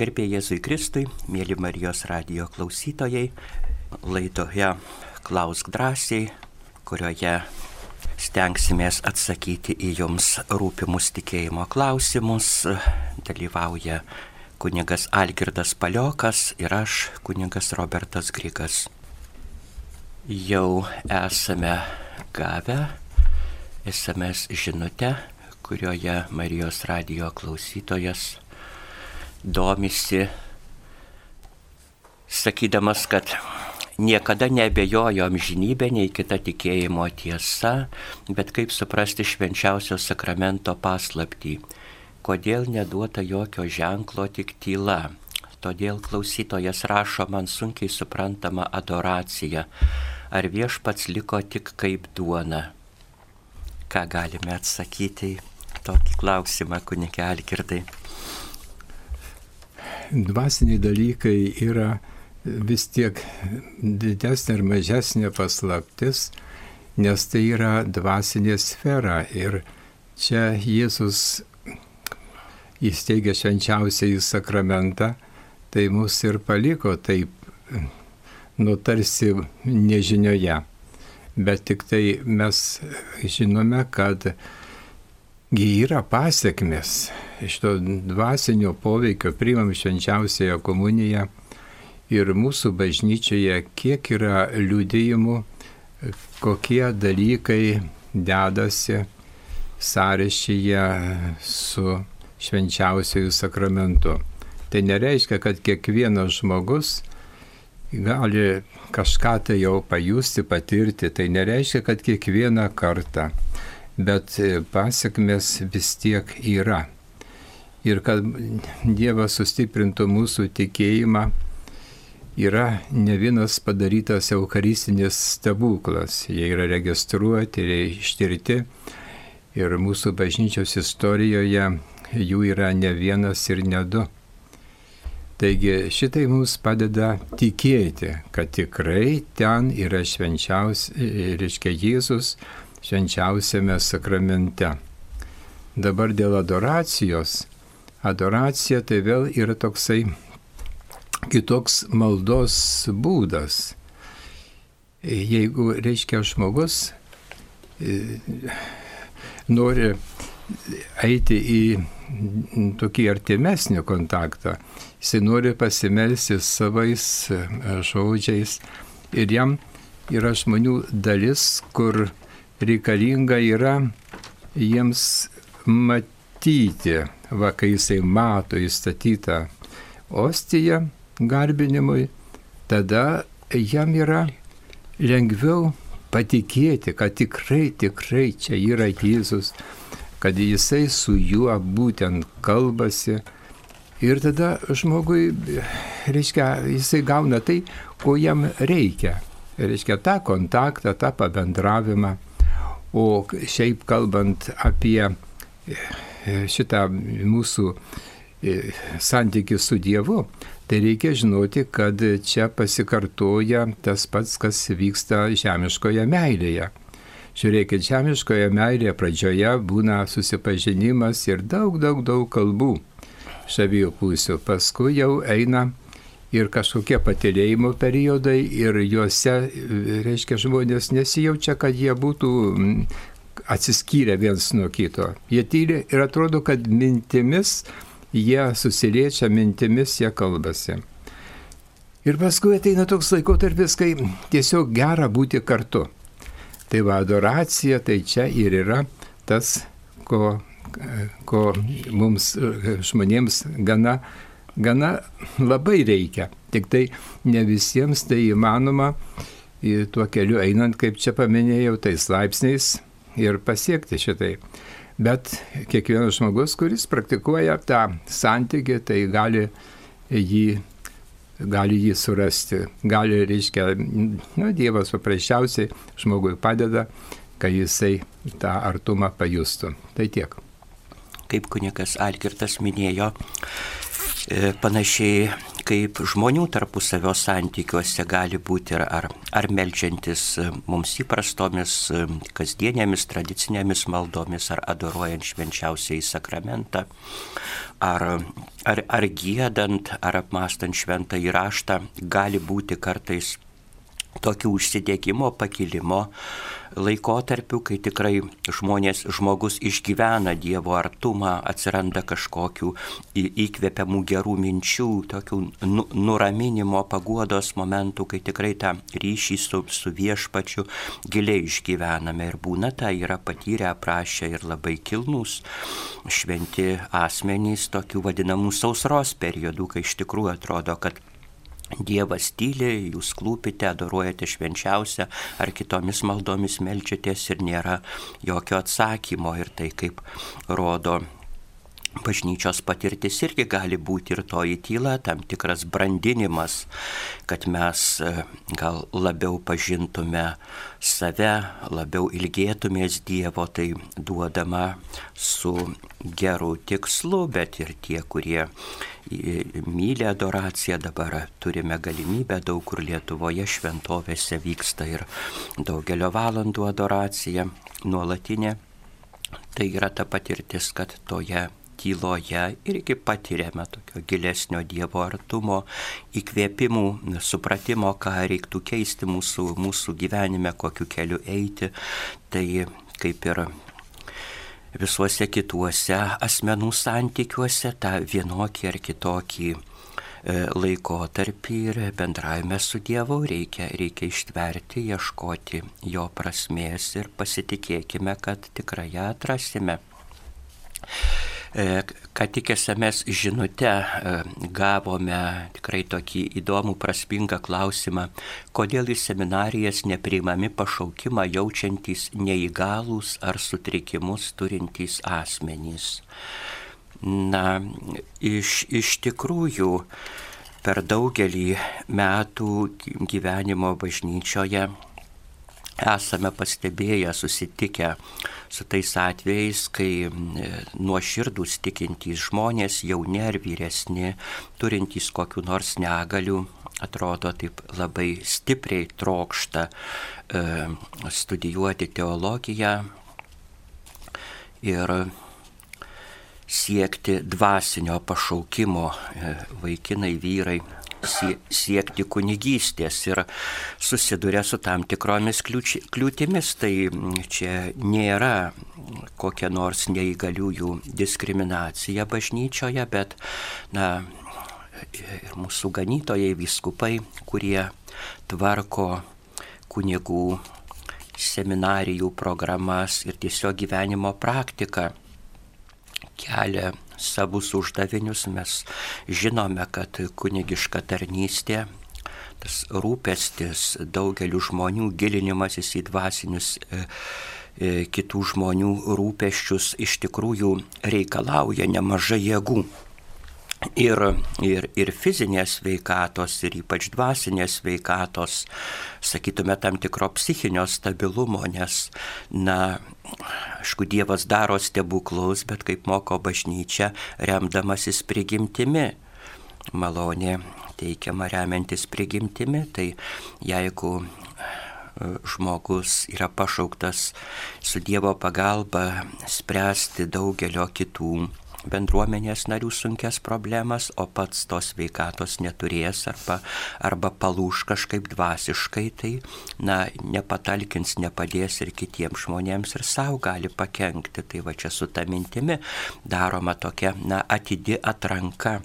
Garbė Jėzui Kristui, mėly Marijos radio klausytojai, laidoje Klausk drąsiai, kurioje stengsimės atsakyti į jums rūpimus tikėjimo klausimus. Dalyvauja kunigas Algirdas Paliokas ir aš, kunigas Robertas Grigas. Jau esame gavę SMS žinutę, kurioje Marijos radio klausytojas domisi, sakydamas, kad niekada nebejojo amžinybė nei kita tikėjimo tiesa, bet kaip suprasti švenčiausio sakramento paslaptį, kodėl neduota jokio ženklo tik tyla. Todėl klausytojas rašo man sunkiai suprantama adoracija, ar viešpats liko tik kaip duona. Ką galime atsakyti į tokį klausimą, kunigė Alkirdai? Dvasiniai dalykai yra vis tiek didesnė ir mažesnė paslaptis, nes tai yra dvasinė sfera. Ir čia Jėzus įsteigė švenčiausiai sakramentą, tai mus ir paliko taip, nutarsi nežinioje. Bet tik tai mes žinome, kad yra pasiekmes iš to dvasinio poveikio priimam švenčiausiąją komuniją ir mūsų bažnyčioje kiek yra liūdėjimų, kokie dalykai dedasi sąryšyje su švenčiausiųjų sakramentu. Tai nereiškia, kad kiekvienas žmogus gali kažką tai jau pajusti, patirti. Tai nereiškia, kad kiekvieną kartą bet e, pasiekmes vis tiek yra. Ir kad Dievas sustiprintų mūsų tikėjimą, yra ne vienas padarytas eucharistinis stebuklas. Jie yra registruoti ir ištirti. Ir mūsų bažnyčios istorijoje jų yra ne vienas ir ne du. Taigi šitai mums padeda tikėti, kad tikrai ten yra švenčiausias, reiškia Jėzus, švenčiausiame sakramente. Dabar dėl adoracijos. Adoracija tai vėl yra toksai kitoks maldos būdas. Jeigu, reiškia, žmogus e, nori eiti į tokį artimesnį kontaktą, jisai nori pasimelsti savais e, žodžiais ir jam yra žmonių dalis, kur reikalinga yra jiems matyti, va kai jisai mato įstatytą ostiją garbinimui, tada jam yra lengviau patikėti, kad tikrai, tikrai čia yra Jėzus, kad jisai su juo būtent kalbasi. Ir tada žmogui, reiškia, jisai gauna tai, ko jam reikia. Reiškia tą kontaktą, tą pabendravimą. O šiaip kalbant apie šitą mūsų e, santykių su Dievu, tai reikia žinoti, kad čia pasikartoja tas pats, kas vyksta žemiškoje meilėje. Žiūrėkit, žemiškoje meilėje pradžioje būna susipažinimas ir daug, daug, daug kalbų iš abiejų pusių. Paskui jau eina ir kažkokie patirėjimo periodai ir juose, reiškia, žmonės nesijaučia, kad jie būtų atsiskyrę viens nuo kito. Jie tyli ir atrodo, kad mintimis jie susiliečia, mintimis jie kalbasi. Ir paskui ateina toks laikotarpis, kai tiesiog gera būti kartu. Tai va, adoracija, tai čia ir yra tas, ko, ko mums žmonėms gana gana labai reikia. Tik tai ne visiems tai įmanoma tuo keliu einant, kaip čia paminėjau, tais laipsniais ir pasiekti šitai. Bet kiekvienas žmogus, kuris praktikuoja tą santykį, tai gali jį, gali jį surasti. Gali, reiškia, nu, Dievas paprasčiausiai žmogui padeda, kad jisai tą artumą pajustų. Tai tiek. Kaip kunikas Algirtas minėjo, panašiai kaip žmonių tarpusavio santykiuose gali būti ar, ar, ar melčiantis e, mums įprastomis e, kasdienėmis tradicinėmis maldomis, ar adoruojant švenčiausiai sakramentą, ar ar, ar gėdant, ar apmastant šventą įraštą gali būti kartais tokių užsidėgymo, pakilimo laikotarpių, kai tikrai žmonės, žmogus išgyvena Dievo artumą, atsiranda kažkokių įkvepiamų gerų minčių, tokių nu, nuraminimo, paguodos momentų, kai tikrai tą ryšį su, su viešpačiu giliai išgyvename ir būna tai yra patyrę, aprašę ir labai kilnus šventi asmenys tokių vadinamų sausros periodų, kai iš tikrųjų atrodo, kad Dievas tyli, jūs klūpite, adoruojate švenčiausią ar kitomis maldomis melčiatės ir nėra jokio atsakymo. Ir tai kaip rodo bažnyčios patirtis irgi gali būti ir toji tyla, tam tikras brandinimas, kad mes e, gal labiau pažintume save, labiau ilgėtumės Dievo, tai duodama su geru tikslu, bet ir tie, kurie myli adoraciją, dabar turime galimybę daug kur Lietuvoje šventovėse vyksta ir daugelio valandų adoracija nuolatinė. Tai yra ta patirtis, kad toje tyloje irgi patiriame tokio gilesnio Dievo artumo, įkvėpimų, supratimo, ką reiktų keisti mūsų, mūsų gyvenime, kokiu keliu eiti. Tai kaip ir visuose kituose asmenų santykiuose tą vienokį ar kitokį e, laikotarpį ir bendravime su Dievu reikia, reikia ištverti, ieškoti jo prasmės ir pasitikėkime, kad tikrai ją atrasime. E, ką tik SMS žinute e, gavome tikrai tokį įdomų, prasmingą klausimą, kodėl į seminarijas nepriimami pašaukimą jaučiantys neįgalus ar sutrikimus turintys asmenys. Na, iš, iš tikrųjų, per daugelį metų gyvenimo bažnyčioje esame pastebėję, susitikę su tais atvejais, kai nuoširdus tikintys žmonės, jauni ar vyresni, turintys kokiu nors negaliu, atrodo taip labai stipriai trokšta e, studijuoti teologiją ir siekti dvasinio pašaukimo e, vaikinai, vyrai siekti kunigystės ir susiduria su tam tikromis kliūtimis. Tai čia nėra kokia nors neįgaliųjų diskriminacija bažnyčioje, bet na, ir mūsų ganytojai, viskupai, kurie tvarko kunigų seminarijų programas ir tiesiog gyvenimo praktiką kelia savus uždavinius. Mes žinome, kad kunigiška tarnystė, tas rūpestis daugeliu žmonių, gilinimasis į dvasinius e, e, kitų žmonių rūpeščius iš tikrųjų reikalauja nemažai jėgų ir, ir, ir fizinės veikatos, ir ypač dvasinės veikatos, sakytume, tam tikro psichinio stabilumo, nes, na, aišku, Dievas daro stebuklus, bet kaip moko bažnyčia, remdamasis prigimtimi. Malonė teikiama remiantis prigimtimi, tai jeigu e, žmogus yra pašauktas su Dievo pagalba spręsti daugelio kitų bendruomenės narių sunkes problemas, o pats tos veikatos neturės arba, arba palūš kažkaip dvasiškai, tai, na, nepatalkins, nepadės ir kitiems žmonėms ir savo gali pakengti. Tai va čia su ta mintimi daroma tokia, na, atidi atranka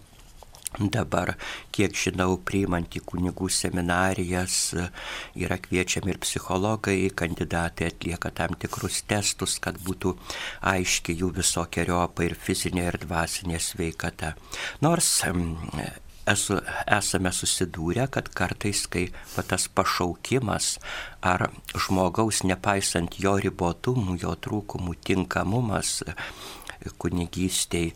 Dabar, kiek žinau, priimant į kunigų seminarijas yra kviečiami ir psichologai, kandidatai atlieka tam tikrus testus, kad būtų aiški jų visokiojopa ir fizinė ir dvasinė sveikata. Nors esu, esame susidūrę, kad kartais, kai tas pašaukimas ar žmogaus, nepaisant jo ribotumų, jo trūkumų, tinkamumas kunigystėj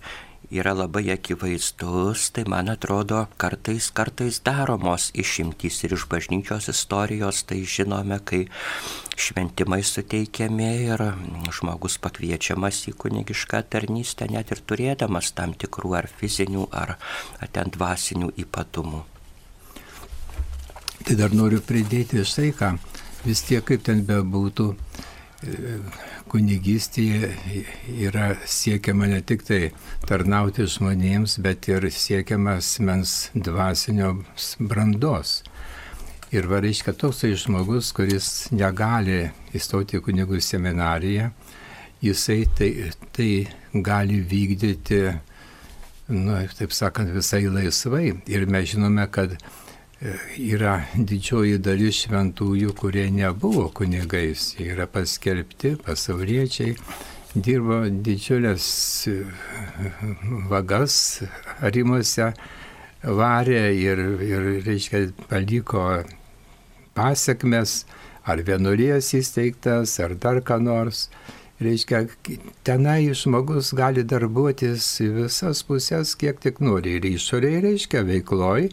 yra labai akivaizdus, tai man atrodo kartais, kartais daromos išimtys ir iš bažnyčios istorijos, tai žinome, kai šventimai suteikiami ir žmogus pakviečiamas į kunigišką tarnystę, net ir turėdamas tam tikrų ar fizinių, ar, ten dvasinių ypatumų. Tai dar noriu pridėti štai ką, vis tiek kaip ten bebūtų, kunigystėje yra siekiama ne tik tai tarnauti žmonėms, bet ir siekiama asmens dvasinio brandos. Ir va reiškia toksai žmogus, kuris negali įstoti į kunigų seminariją, jisai tai, tai gali vykdyti, nu, taip sakant, visai laisvai. Ir mes žinome, kad yra didžioji dalis šventųjų, kurie nebuvo kunigais, jie yra paskelbti, pasauliečiai, dirbo didžiulės vagas arimuose, varė ir, ir reiškia, paliko pasiekmes, ar vienuolijas įsteigtas, ar dar ką nors. Reiškia, tenai žmogus gali darbuotis į visas pusės, kiek tik nori. Ir išoriai reiškia veikloj,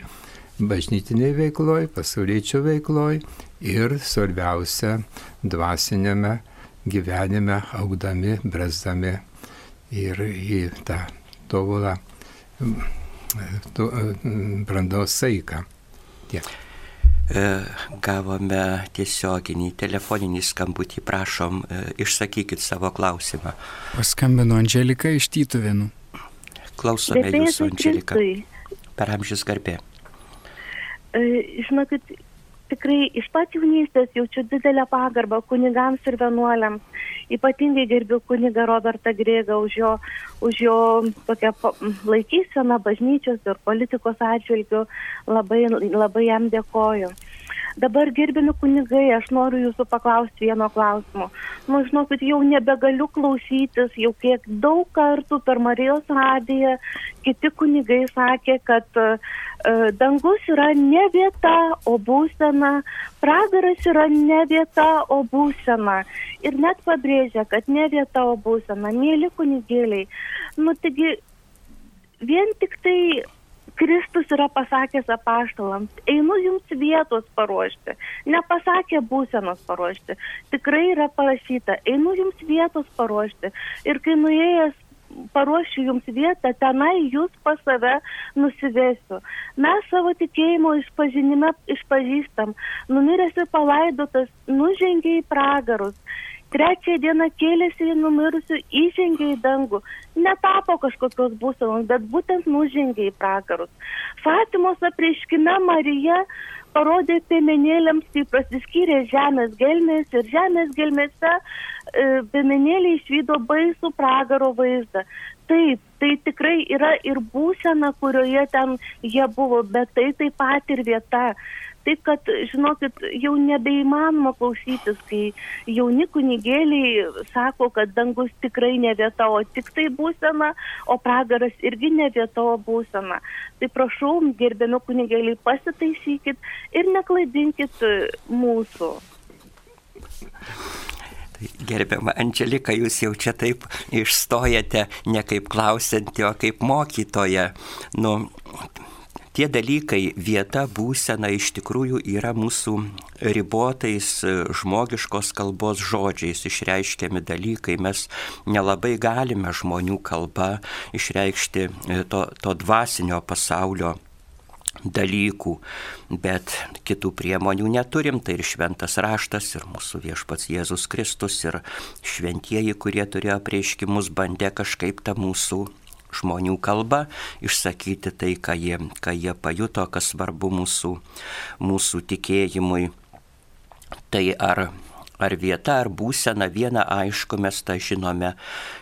bažnytiniai veikloj, pasaulyčio veikloj ir svarbiausia dvasinėme gyvenime augdami, bręsdami ir į tą tobulą to, brandos saiką. Tiek. E, gavome tiesioginį telefoninį skambutį, prašom, e, išsakykit savo klausimą. Paskambino Angelika iš Tytuvėnų. Klausome jūsų, Angelika. Per amžius garbė. E, žinokit, tikrai iš pat jaunystės jaučiu didelę pagarbą kunigams ir vienuoliams. Ypatingai gerbiu kunigą Robertą Grėgą už jo, už jo tokią laikyseną bažnyčios ir politikos atžvilgių. Labai, labai jam dėkoju. Dabar gerbimi kunigai, aš noriu jūsų paklausti vieno klausimo. Nu, žinokit, jau nebegaliu klausytis, jau kiek daug kartų per Marijos radiją kiti kunigai sakė, kad uh, dangus yra ne vieta, o būsena, pragaras yra ne vieta, o būsena. Ir net pabrėžia, kad ne vieta, o būsena. Mėly kunigėliai, nu taigi vien tik tai Kristus yra pasakęs apaštalams, einu jums vietos paruošti, nepasakė būsenos paruošti, tikrai yra parašyta, einu jums vietos paruošti ir kai nuėjęs paruošiu jums vietą, tenai jūs pas save nusivesiu. Mes savo tikėjimo išpažinime išpažįstam, numiręs ir palaidotas, nužengė į pragarus trečią dieną kėlėsi į numirusių, įžengė į dangų, netapo kažkokios būsenos, bet būtent nužengė į pragarus. Fatimos apreiškime Marija parodė piemenėliams, kaip prasiskyrė žemės gelmės ir žemės gelmėse e, piemenėliai išvydo baisų pragaro vaizdą. Taip, tai tikrai yra ir būsena, kurioje ten jie buvo, bet tai taip pat ir vieta. Taip kad, žinokit, jau nebeįmanoma klausytis, kai jauni kunigėliai sako, kad dangus tikrai ne vieta, o tik tai būsena, o pragaras irgi ne vieta, o būsena. Tai prašau, gerbiami kunigėliai, pasitaisykit ir neklaidinkit mūsų. Gerbiama Angelika, jūs jau čia taip išstojate ne kaip klausinti, o kaip mokytoja. Nu, tie dalykai, vieta, būsena iš tikrųjų yra mūsų ribotais e, žmogiškos kalbos žodžiais išreiškiami dalykai. Mes nelabai galime žmonių kalba išreikšti e, to, to dvasinio pasaulio dalykų, bet kitų priemonių neturim, tai ir šventas raštas, ir mūsų viešpats Jėzus Kristus, ir šventieji, kurie turėjo prieiškimus, bandė kažkaip tą mūsų žmonių kalba išsakyti tai, ką jie, ką jie pajuto, kas svarbu mūsų, mūsų tikėjimui. Tai ar, ar vieta, ar būsena, viena aišku, mes tą žinome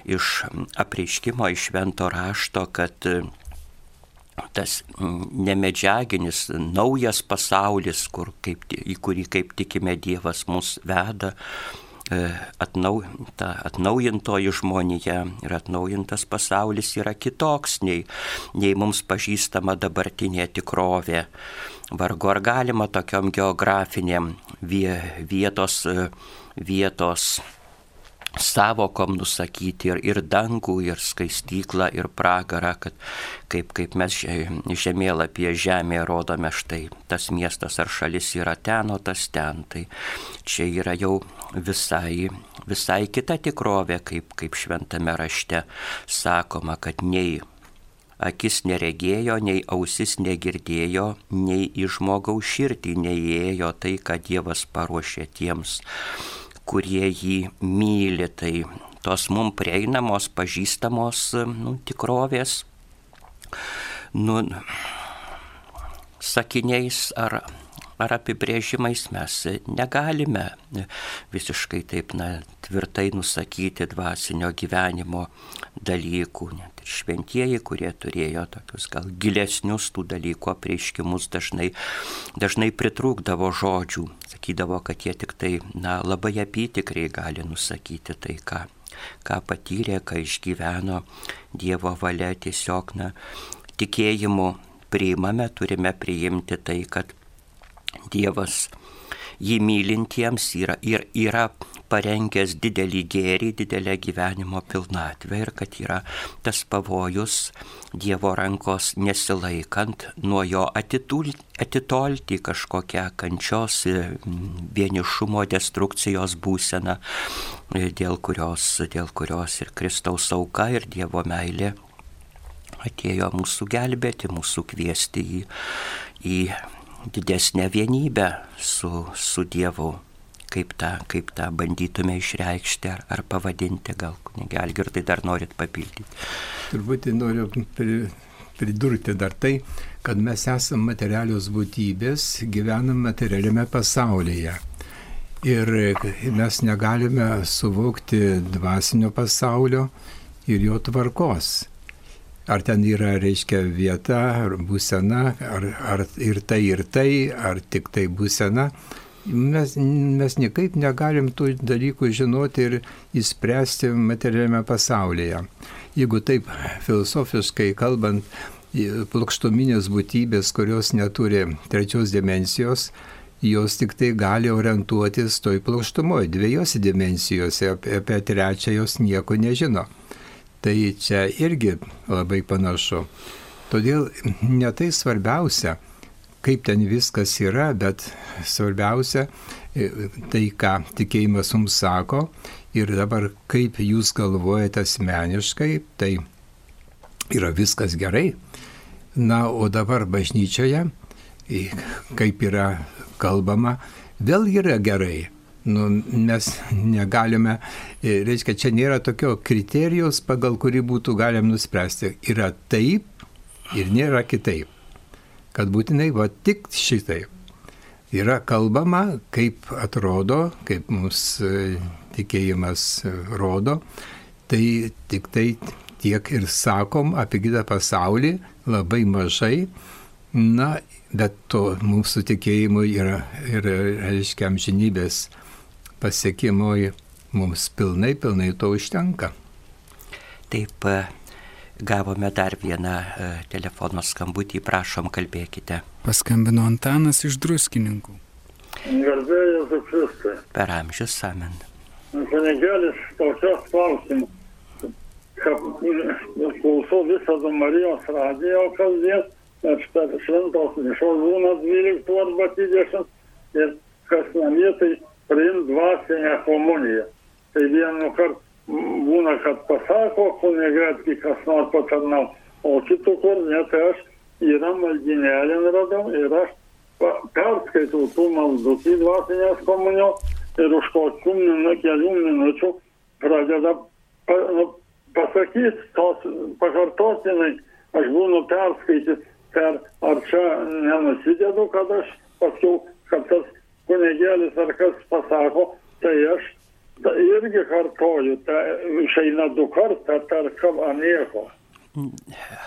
iš apreiškimo, iš švento rašto, kad tas nemedžiaginis naujas pasaulis, kur kaip, į kurį kaip tikime Dievas mus veda, atnau, ta atnaujintoji žmonija ir atnaujintas pasaulis yra kitoks nei, nei mums pažįstama dabartinė tikrovė. Vargu ar galima tokiam geografiniam vietos, e, vietos savokom nusakyti ir, ir dangų, ir skaistyklą, ir pragarą, kad kaip, kaip mes žemėlapyje žemėje rodome štai tas miestas ar šalis yra ten, o tas ten. Tai čia yra jau visai, visai kita tikrovė, kaip, kaip šventame rašte sakoma, kad nei akis neregėjo, nei ausis negirdėjo, nei į žmogaus širdį neįėjo tai, ką Dievas paruošė tiems kurie jį myli. Tai tos mums prieinamos, pažįstamos nu, tikrovės, nu, sakiniais ar ar apibrėžimais mes negalime visiškai taip na, tvirtai nusakyti dvasinio gyvenimo dalykų. Net ir šventieji, kurie turėjo tokius gal gilesnius tų dalykų apreiškimus, dažnai, dažnai pritrūkdavo žodžių, sakydavo, kad jie tik tai na, labai apytikriai gali nusakyti tai, ką, ką patyrė, ką išgyveno Dievo valia. Tiesiog na, tikėjimu priimame, turime priimti tai, kad Dievas jį mylintiems yra, yra, yra parengęs didelį gėrį, didelę gyvenimo pilnatvę ir kad yra tas pavojus Dievo rankos nesilaikant nuo jo atitulti, atitolti kažkokią kančios, vienišumo, destrukcijos būseną, dėl kurios, dėl kurios ir Kristaus auka, ir Dievo meilė atėjo mūsų gelbėti, mūsų kviesti į, į didesnę vienybę su, su Dievu. Kaip tą, kaip tą bandytume išreikšti ar, ar pavadinti, gal kunigė Algirdai dar norit papildyti. Turbūt noriu pridurti dar tai, kad mes esame materialios būtybės, gyvenam materialiame pasaulyje. Ir mes negalime suvokti dvasinio pasaulio ir jo tvarkos. Ar ten yra, reiškia, vieta, ar būsena, ar, ar ir tai, ir tai, ar tik tai būsena. Mes, mes niekaip negalim tų dalykų žinoti ir įspręsti materialiame pasaulyje. Jeigu taip filosofiškai kalbant, plokštuminės būtybės, kurios neturi trečios dimensijos, jos tik tai gali orientuotis toj plokštumoje, dviejose dimensijose, apie, apie trečią jos nieko nežino. Tai čia irgi labai panašu. Todėl ne tai svarbiausia, kaip ten viskas yra, bet svarbiausia e, tai, ką tikėjimas mums sako ir dabar kaip jūs galvojate asmeniškai, tai yra viskas gerai. Na, o dabar bažnyčioje, kaip yra kalbama, vėl yra gerai nu, mes negalime, e, reiškia, čia nėra tokio kriterijos, pagal kurį būtų galim nuspręsti. Yra taip ir nėra kitaip. Kad būtinai va tik šitaip. Yra kalbama, kaip atrodo, kaip mūsų e, tikėjimas e, rodo, tai tik tai tiek ir sakom apie kitą pasaulį, labai mažai. Na, bet to mūsų tikėjimui yra, yra reiškia, amžinybės pasiekimui mums pilnai, pilnai to užtenka. Taip, e, gavome dar vieną e, telefono skambutį, prašom, kalbėkite. Paskambino Antanas iš druskininkų. Garbėjus Kristui. Per amžius amen. Kunigėlis tokios klausimų, kad klausau visada Marijos radijo kalbės, nes per šventos mišos būna 12 arba 20 ir kas namie tai priimt dvasinę komuniją. Tai vienu kart būna, kad pasako kunigėtki kas nors patarnau, o kitų kur ne, tai aš yra maldinėlį radau ir aš perskaitau tų maldų į dvasinės komunijos ir už kokių minų, kelių minučių pradeda pa, nu, pasakyti tos pakartotinai, aš būnu perskaityti per, ar čia nenusidedu, kad aš paskiau, kad tas kunigėlis ar kas pasako, tai aš ta, irgi kartoju, tai išeina du kartą, tarkam, nieko.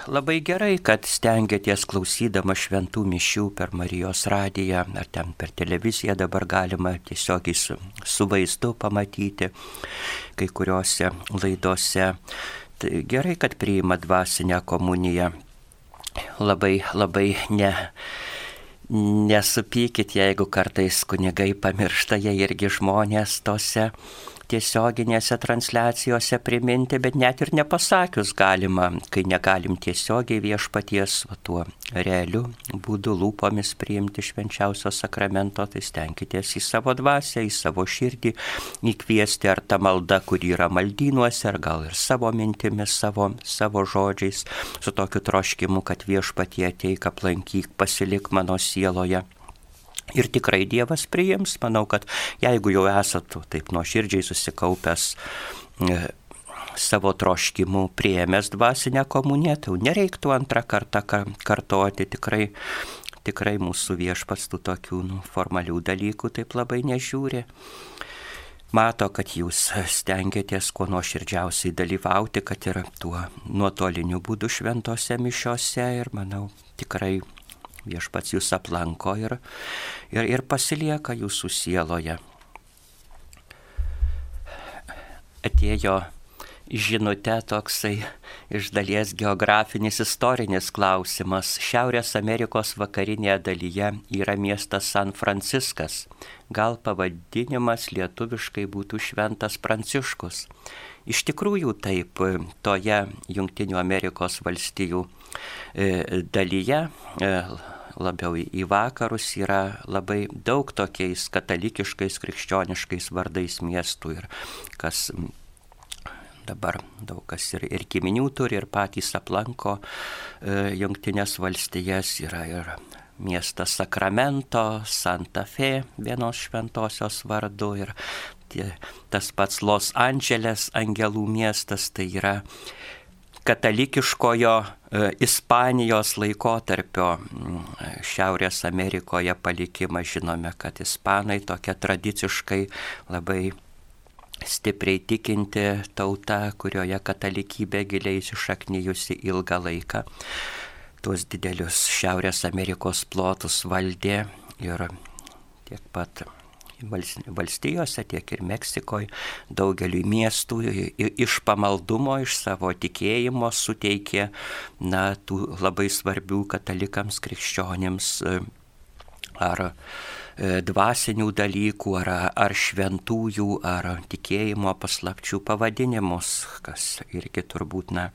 Labai gerai, kad stengiatės klausydama šventų mišių per Marijos radiją ar ten per televiziją dabar galima tiesiogiai su, su vaizdu pamatyti kai kuriuose laidose. Tai gerai, kad priima dvasinę komuniją. Labai, labai ne Nesupykit, jeigu kartais kunigai pamiršta, jie irgi žmonės tose tiesioginėse transliacijose priminti, bet net ir nepasakius galima, kai negalim tiesiogiai viešpaties va, tuo realiu būdu lūpomis priimti švenčiausio sakramento, tai stenkitės į savo dvasę, į savo širdį įkviesti ar tą maldą, kur yra maldynuose, ar gal ir savo mintimis, savo, savo žodžiais, su tokiu troškimu, kad viešpatie ateik aplankyk, pasilik mano sieloje Ir tikrai Dievas priims, manau, kad jeigu jau esat taip nuoširdžiai susikaupęs e, savo troškimų prieėmęs dvasinę komuniją, tai nereiktų antrą kartą kartoti tikrai. Tikrai mūsų viešpats tų tokių nu, formalių dalykų taip labai nežiūri. Mato, kad jūs stengiatės kuo nuoširdžiausiai dalyvauti, kad ir tuo nuotoliniu būdu šventose mišiose ir manau tikrai viešpats jūs aplanko ir, ir, ir pasilieka jūsų sieloje. Atėjo žinute toksai iš dalies geografinis istorinis klausimas. Šiaurės Amerikos vakarinėje dalyje yra miestas San Franciskas. Gal pavadinimas lietuviškai būtų Šventas Pranciškus. Iš tikrųjų taip, toje Junktinių Amerikos valstijų e, dalyje e, labiau į vakarus yra labai daug tokiais katalikiškais, krikščioniškais vardais miestų ir kas dabar daug kas ir, ir giminių turi, ir patys aplanko e, jungtinės valstijas, yra ir miestas Sakramento, Santa Fe, vienos šventosios vardu, ir tie, tas pats Los Andželės angelų miestas, tai yra katalikiškojo e, Ispanijos laikotarpio Šiaurės Amerikoje palikimą žinome, kad ispanai tokia tradiciškai labai stipriai tikinti tauta, kurioje katalikybė giliai įsišaknyjusi ilgą laiką. Tuos didelius Šiaurės Amerikos plotus valdė ir tiek pat valstijose, tiek ir Meksikoje, daugeliu miestų iš pamaldumo, iš savo tikėjimo suteikė na, tų labai svarbių katalikams, krikščionims ar e, dvasinių dalykų, ar, ar šventųjų, ar tikėjimo paslapčių pavadinimus, kas irgi turbūt, na,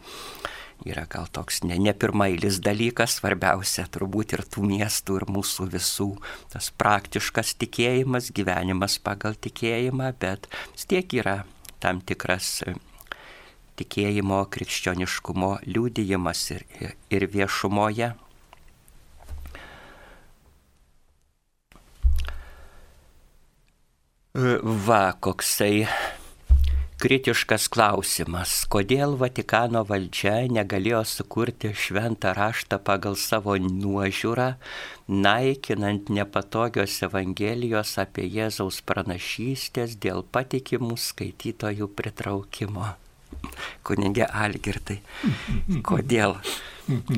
yra gal toks ne, ne pirmailis dalykas, svarbiausia turbūt ir tų miestų, ir mūsų visų tas praktiškas tikėjimas, gyvenimas pagal tikėjimą, bet vis tiek yra tam tikras e, tikėjimo, krikščioniškumo liūdėjimas ir, ir viešumoje. E, va, koksai kritiškas klausimas, kodėl Vatikano valdžia negalėjo sukurti šventą raštą pagal savo nuožiūrą, naikinant nepatogios Evangelijos apie Jėzaus pranašystės dėl patikimų skaitytojų pritraukimo. Kunigė Algirtai, kodėl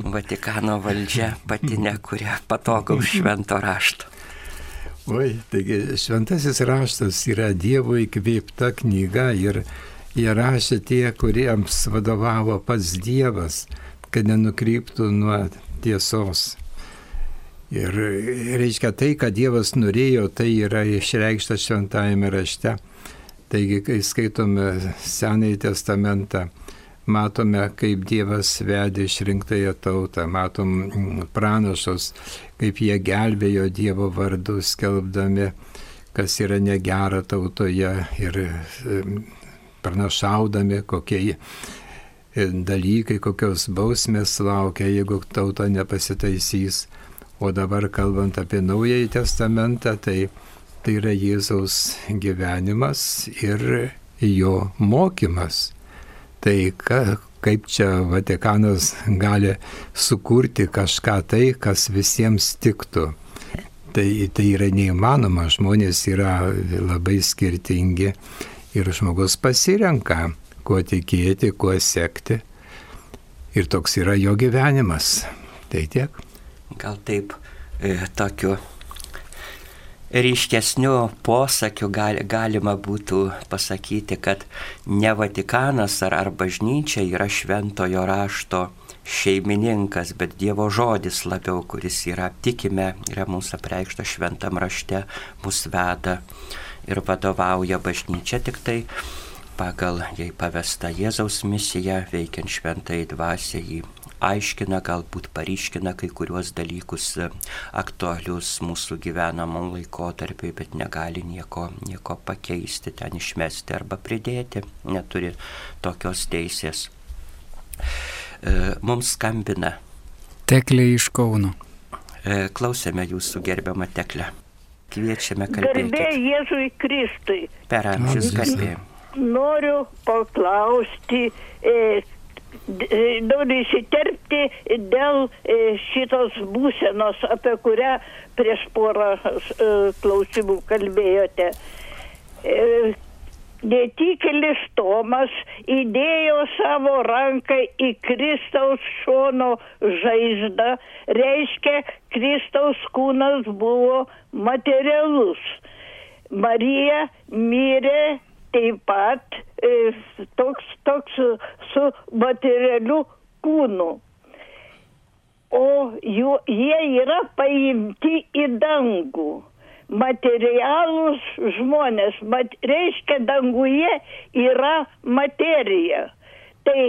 Vatikano valdžia pati nekuria patogaus švento rašto? Oi, taigi šventasis raštas yra Dievo įkvėpta knyga ir jie rašė tie, kuriems vadovavo pats Dievas, kad nenukryptų nuo tiesos. Ir reiškia tai, kad Dievas norėjo, tai yra išreikšta šventajame rašte. Taigi, kai skaitome Senąjį testamentą, matome, kaip Dievas vedė išrinktąją tautą, matom pranašus, kaip jie gelbėjo Dievo vardu, skelbdami, kas yra negera tautoje ir pranašaudami, kokie dalykai, kokios bausmės laukia, jeigu tauta nepasitaisys. O dabar kalbant apie Naująjį Testamentą, tai tai yra Jėzaus gyvenimas ir jo mokymas. Tai ka, kaip čia Vatikanas gali sukurti kažką tai, kas visiems tiktų. Tai, tai yra neįmanoma, žmonės yra labai skirtingi ir žmogus pasirenka, kuo tikėti, kuo sekti. Ir toks yra jo gyvenimas. Tai tiek. Gal taip, e, tokiu ryškesniu posakiu gali, galima būtų pasakyti, kad ne Vatikanas ar, ar bažnyčia yra šventojo rašto šeimininkas, bet Dievo žodis labiau, kuris yra, tikime, yra mūsų apreikšta šventam rašte, mus veda ir vadovauja bažnyčia tik tai pagal jai pavesta Jėzaus misija, veikiant šventai dvasiai. jį aiškina, galbūt paryškina kai kuriuos dalykus e, aktualius mūsų gyvenamam laikotarpiai, bet negali nieko, nieko pakeisti, ten išmesti arba pridėti, neturi tokios teisės. E, mums skambina. Teklė iš Kauno. E, klausėme jūsų gerbiamą teklę. Kviečiame Garbė kalbėti. Jėzui Kristui. Per amžius garbė. Noriu paklausti, e, noriu įsiterpti dėl e, šitos būsenos, apie kurią prieš porą e, klausimų kalbėjote. E, Netikėlis Tomas įdėjo savo ranką į Kristaus šono žaizdą, reiškia, Kristaus kūnas buvo materialus. Marija mirė taip pat e, toks, toks su materialiu kūnu. O jų, jie yra paimti į dangų. Materialūs žmonės, mat, reiškia, danguje yra materija. Tai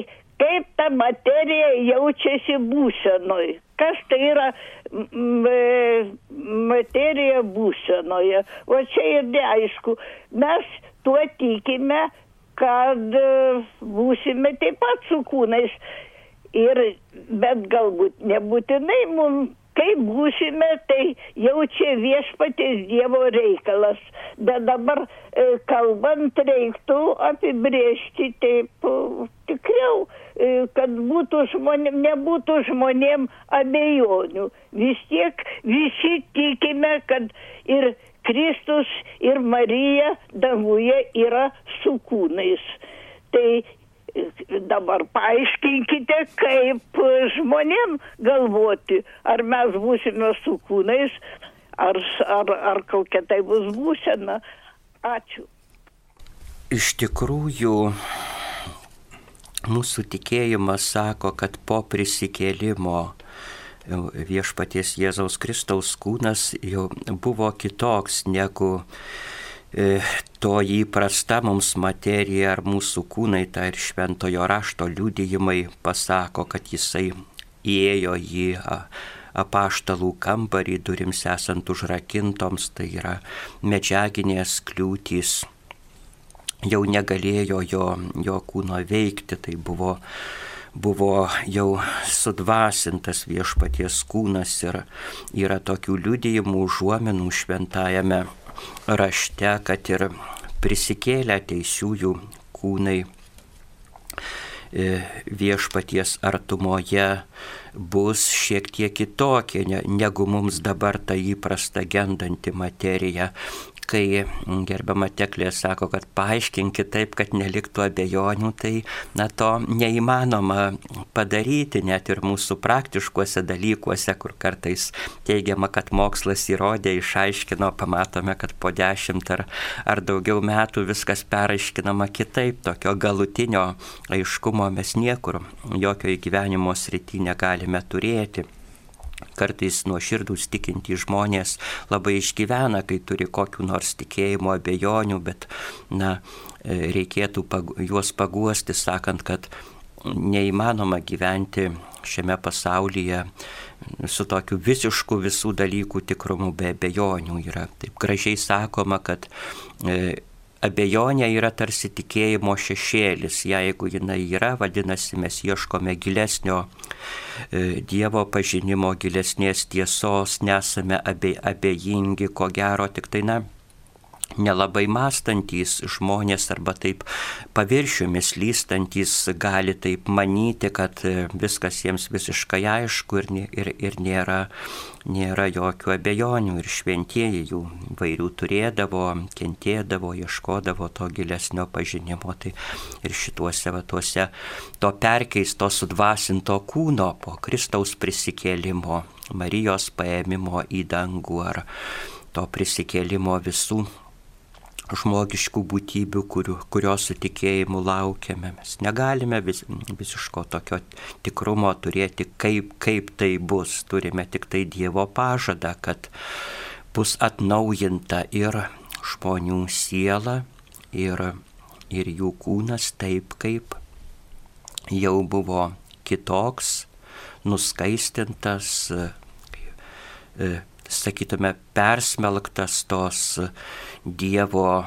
kaip ta materija jaučiasi būsenoj? Kas tai yra m- materija būsenoje? O čia ir neaišku. Mes tuo tikime, kad e, būsime taip pat su kūnais. Ir, bet galbūt nebūtinai mums, kaip būsime, tai jau čia viešpatės Dievo reikalas. Bet dabar e, kalbant reiktų apibriežti taip e, tikriau, kad būtų žmonėm, nebūtų žmonėm abejonių. Vis tiek visi tikime, kad ir Kristus, ir Marija danguje yra su kūnais. Tai dabar paaiškinkite, kaip žmonėm galvoti, ar mes būsime su kūnais, ar, ar, ar kokia tai bus būsena. Ačiū. Iš tikrųjų, mūsų tikėjimas sako, kad po prisikėlimo viešpaties Jėzaus Kristaus kūnas jau buvo kitoks negu e, to įprasta mums materija ar mūsų kūnai, tai ir šventojo rašto liudijimai pasako, kad jisai įėjo į apaštalų kambarį, durims esant užrakintoms, tai yra medžiaginės kliūtys, jau negalėjo jo, jo kūno veikti, tai buvo buvo jau sudvasintas viešpaties kūnas ir yra tokių liudijimų užuomenų šventajame rašte, kad ir prisikėlę teisiųjų kūnai e, viešpaties artumoje bus šiek tiek kitokie ne- negu mums dabar ta įprasta gendanti materija. Kai gerbiama teklė sako, kad paaiškinkit taip, kad neliktų abejonių, tai na to neįmanoma padaryti net ir mūsų praktiškuose dalykuose, kur kartais teigiama, kad mokslas įrodė, išaiškino, pamatome, kad po dešimt ar, ar daugiau metų viskas peraiškinama kitaip, tokio galutinio aiškumo mes niekur, jokio įgyvenimo srity negalime turėti. Kartais nuoširdus tikintys žmonės labai išgyvena, kai turi kokiu nors tikėjimo abejonių, bet na, e, reikėtų pag juos paguosti, sakant, kad neįmanoma gyventi šiame pasaulyje su tokiu visišku visų dalykų tikrumu be abejonių. Yra taip gražiai sakoma, kad e, abejonė yra tarsi tikėjimo šešėlis. Jeigu jinai yra, vadinasi, mes ieškome gilesnio e, Dievo pažinimo, gilesnės tiesos, nesame abe, abejingi, ko gero tik tai, na, nelabai mąstantys žmonės arba taip paviršiumis lystantis gali taip manyti, kad e, viskas jiems visiškai aišku ir, ir, ir nėra, nėra jokių abejonių ir šventieji jų vairių turėdavo, kentėdavo, ieškodavo to gilesnio pažinimo. Tai ir šituose vatuose to perkeisto sudvasinto kūno po Kristaus prisikėlimo, Marijos paėmimo į dangų ar to prisikėlimo visų žmogiškų būtybių, kurių, kurios su tikėjimu laukiame. Mes negalime vis, visiško tokio tikrumo turėti, kaip, kaip tai bus. Turime tik tai Dievo pažadą, kad bus atnaujinta ir žmonių siela, ir, ir jų kūnas taip, kaip jau buvo kitoks, nuskaistintas, e, sakytume, persmelktas tos Dievo e,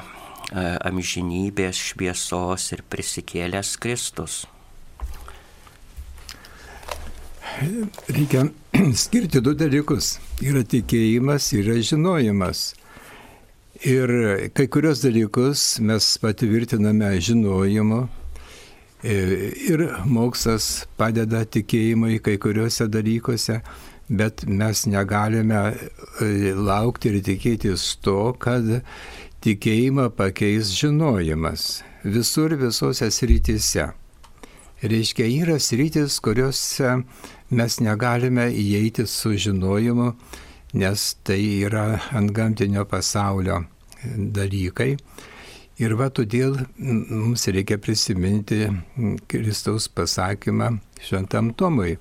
amžinybės šviesos ir prisikėlęs Kristus. Reikia skirti du dalykus. Yra tikėjimas, yra žinojimas. Ir kai kurios dalykus mes patvirtiname žinojimu. E, ir mokslas padeda tikėjimui kai kuriuose dalykuose, bet mes negalime e, laukti ir tikėtis to, kad tikėjimą pakeis žinojimas visur visose srityse. Reiškia, yra sritis, kuriuose mes negalime įeiti su žinojimu, nes tai yra ant gamtinio pasaulio dalykai. Ir va todėl mums reikia prisiminti Kristaus pasakymą šventam Tomui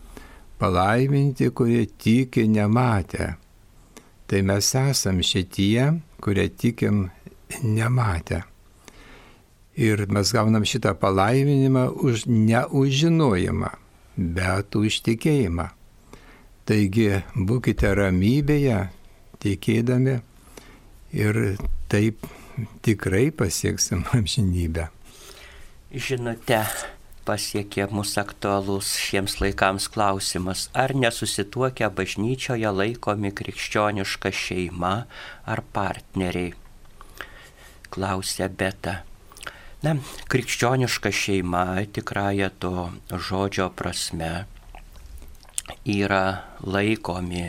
palaiminti, kurie tiki nematę. Tai mes esam šitie, kurie tikim nematę. Ir mes gaunam šitą palaiminimą už neužžinojimą, bet už tikėjimą. Taigi būkite ramybėje, tikėdami ir taip tikrai pasieksim amžinybę. Žinote, pasiekė mūsų aktualus šiems laikams klausimas, ar nesusituokę bažnyčioje laikomi krikščioniška šeima ar partneriai. Klausė Beta. Na, krikščioniška šeima tikrąją to žodžio prasme yra laikomi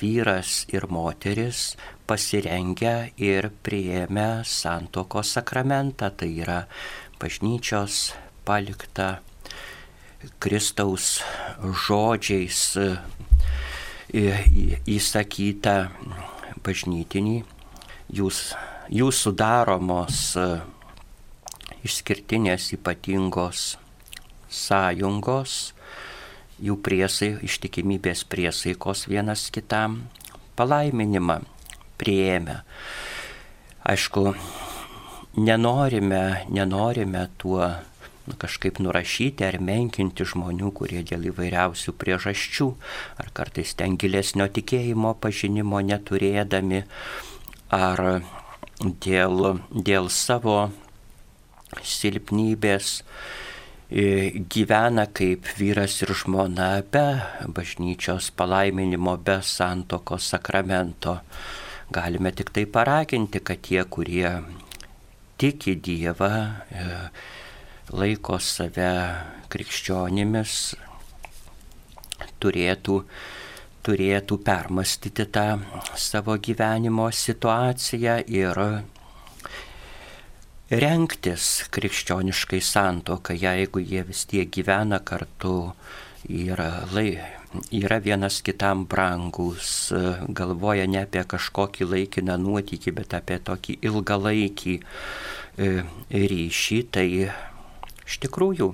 vyras ir moteris pasirengę ir prieėmę santoko sakramentą, tai yra bažnyčios palikta Kristaus žodžiais įsakyta bažnytinį, jūs, jūsų daromos išskirtinės ypatingos sąjungos, jų priesai, ištikimybės priesaikos vienas kitam, palaiminimą prieėmę. Aišku, nenorime, nenorime tuo kažkaip nurašyti ar menkinti žmonių, kurie dėl įvairiausių priežasčių, ar kartais ten gilesnio tikėjimo pažinimo neturėdami, ar dėl, dėl savo silpnybės e, gyvena kaip vyras ir žmona be bažnyčios palaiminimo, be santokos sakramento. Galime tik tai paraginti, kad tie, kurie tiki Dievą, e, laiko save krikščionimis, turėtų, turėtų permastyti tą savo gyvenimo situaciją ir renktis krikščioniškai santoką, jeigu jie vis tiek gyvena kartu, yra, lai, yra vienas kitam brangus, galvoja ne apie kažkokį laikiną nuotykį, bet apie tokį ilgalaikį e, ryšį, tai Iš tikrųjų,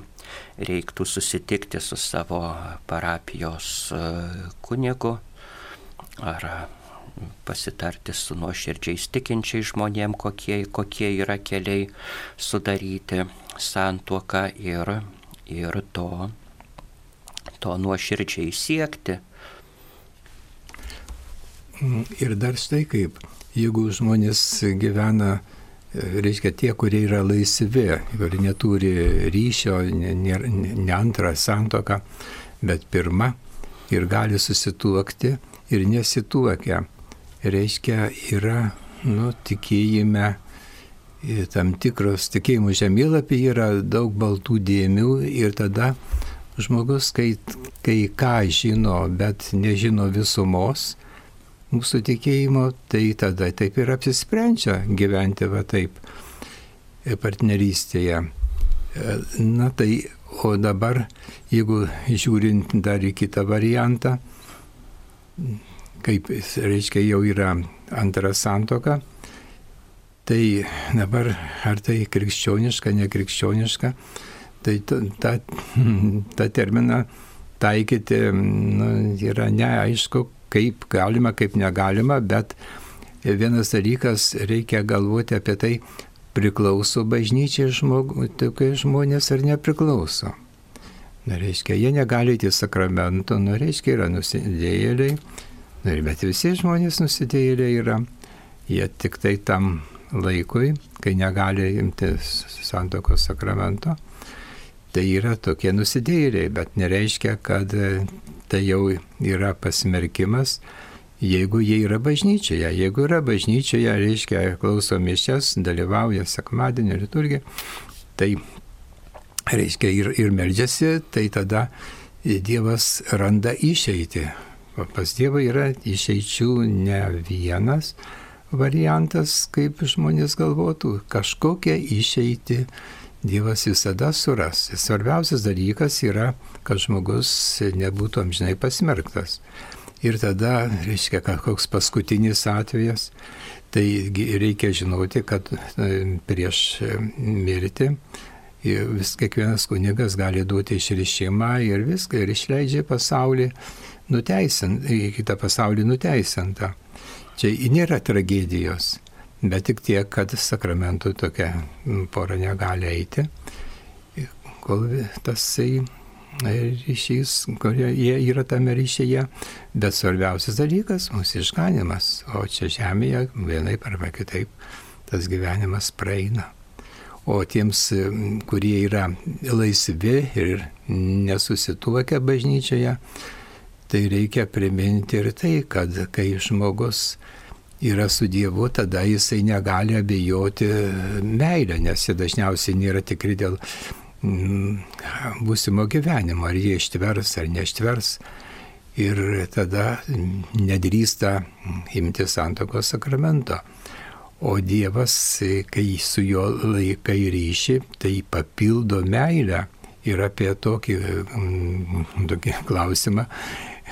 reiktų susitikti su savo parapijos e, kunigu ar pasitarti su nuoširdžiais tikinčiai žmonėm, kokie, kokie yra keliai sudaryti santuoką ir, ir to, to nuoširdžiai siekti. Ir dar štai kaip, jeigu žmonės gyvena reiškia tie, kurie yra laisvi, kurie neturi ryšio, ne, ne, ne antrą santoką, bet pirmą ir gali susituokti ir nesituokia. Reiškia, yra, nu, tikėjime, tam tikros tikėjimų žemėlapį yra daug baltų dėmių ir tada žmogus, kai, kai ką žino, bet nežino visumos, mūsų tikėjimo, tai tada taip ir apsisprendžia gyventi va taip e, partnerystėje. E, na tai, o dabar, jeigu žiūrint dar į kitą variantą, kaip reiškia jau yra antra santoka, tai dabar ar tai krikščioniška, nekrikščioniška, tai ta, ta, ta terminą taikyti nu, yra neaišku, kaip galima, kaip negalima, bet vienas dalykas reikia galvoti apie tai, priklauso bažnyčiai žmogų, tokie žmonės ar nepriklauso. Na, reiškia, jie negali į sakramento, nu, reiškia, yra nusidėjėliai, nu, bet visi žmonės nusidėjėliai yra, jie tik tai tam laikui, kai negali imti santokos sakramento, tai yra tokie nusidėjėliai, bet nereiškia, kad tai jau yra pasmerkimas, jeigu jie yra bažnyčioje. Jeigu yra bažnyčioje, reiškia, klauso mišes, dalyvauja sekmadienio liturgiją, tai reiškia ir, ir meldžiasi, tai tada Dievas randa išeitį. Pas Dievą yra išeičių ne vienas variantas, kaip žmonės galvotų, kažkokią išeitį Dievas visada suras. Svarbiausias dalykas yra, kad žmogus nebūtų amžinai pasmerktas. Ir tada, reiškia, koks paskutinis atvejas, tai reikia žinoti, kad e, prieš e, mirtį vis kiekvienas kunigas gali duoti išrišimą ir viską, ir išleidžia pasaulį nuteisint, į kitą pasaulį nuteisintą. Čia nėra tragedijos, bet tik tiek, kad sakramentų tokia pora negali eiti, kol tasai ryšys, kurie jie yra tame ryšyje, bet svarbiausias dalykas - mūsų išganimas, o čia žemėje vienaip arba kitaip tas gyvenimas praeina. O tiems, kurie yra laisvi ir nesusituokę bažnyčioje, tai reikia priminti ir tai, kad kai žmogus yra su Dievu, tada jisai negali abejoti meilę, nes jie dažniausiai nėra tikri dėl Mm, būsimo gyvenimo, ar jie ištvers ar neištvers. Ir tada nedrįsta imti santokos sakramento. O Dievas, kai su juo laikai ryšį, tai papildo meilę. Ir apie tokį, mm, tokį klausimą,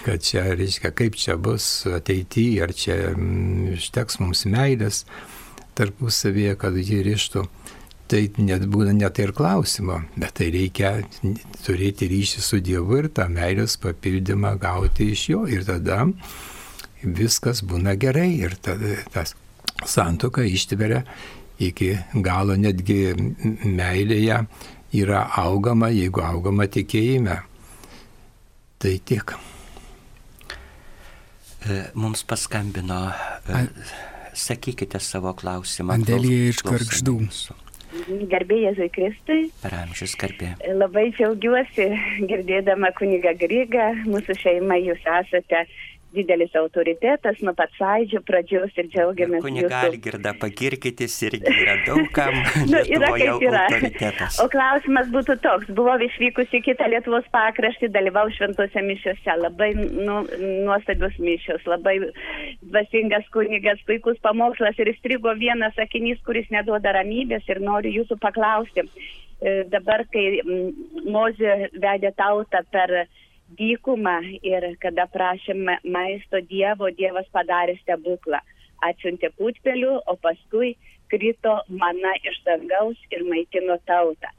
kad čia, reiškia, kaip čia bus ateityje, ar čia išteks mm, mums meilės tarpusavėje, kad jį ryštų tai net būna net ir klausimo, bet tai reikia turėti ryšį su Dievu ir tą meilės papildymą gauti iš jo ir tada viskas būna gerai ir tada tas santoka ištveria iki galo netgi meilėje yra augama, jeigu augama tikėjime. Tai tiek. E, mums paskambino, e, sakykite savo klausimą. Andelija iš Karkšdų. Garbė Jėzui Kristui. Per amžius garbė. Labai džiaugiuosi girdėdama kunigą Grygą, mūsų šeima jūs esate didelis autoritetas nuo pat sąidžio pradžios ir džiaugiamės. Kunigal jūsų... girda pagirkytis irgi yra daugam. nu, yra kaip yra. O klausimas būtų toks. Buvau išvykusi į kitą Lietuvos pakraštį, dalyvau šventose mišiuose. Labai nu, nuostabios mišios, labai dvasingas kunigas, puikus pamokslas ir įstrigo vienas sakinys, kuris neduoda ramybės ir noriu jūsų paklausti. E, dabar, kai Mozė vedė tautą per dykumą ir kada prašėme maisto Dievo, Dievas padarė stebuklą. Atsiuntė putpelių, o paskui krito mana iš dangaus ir maitino tautą.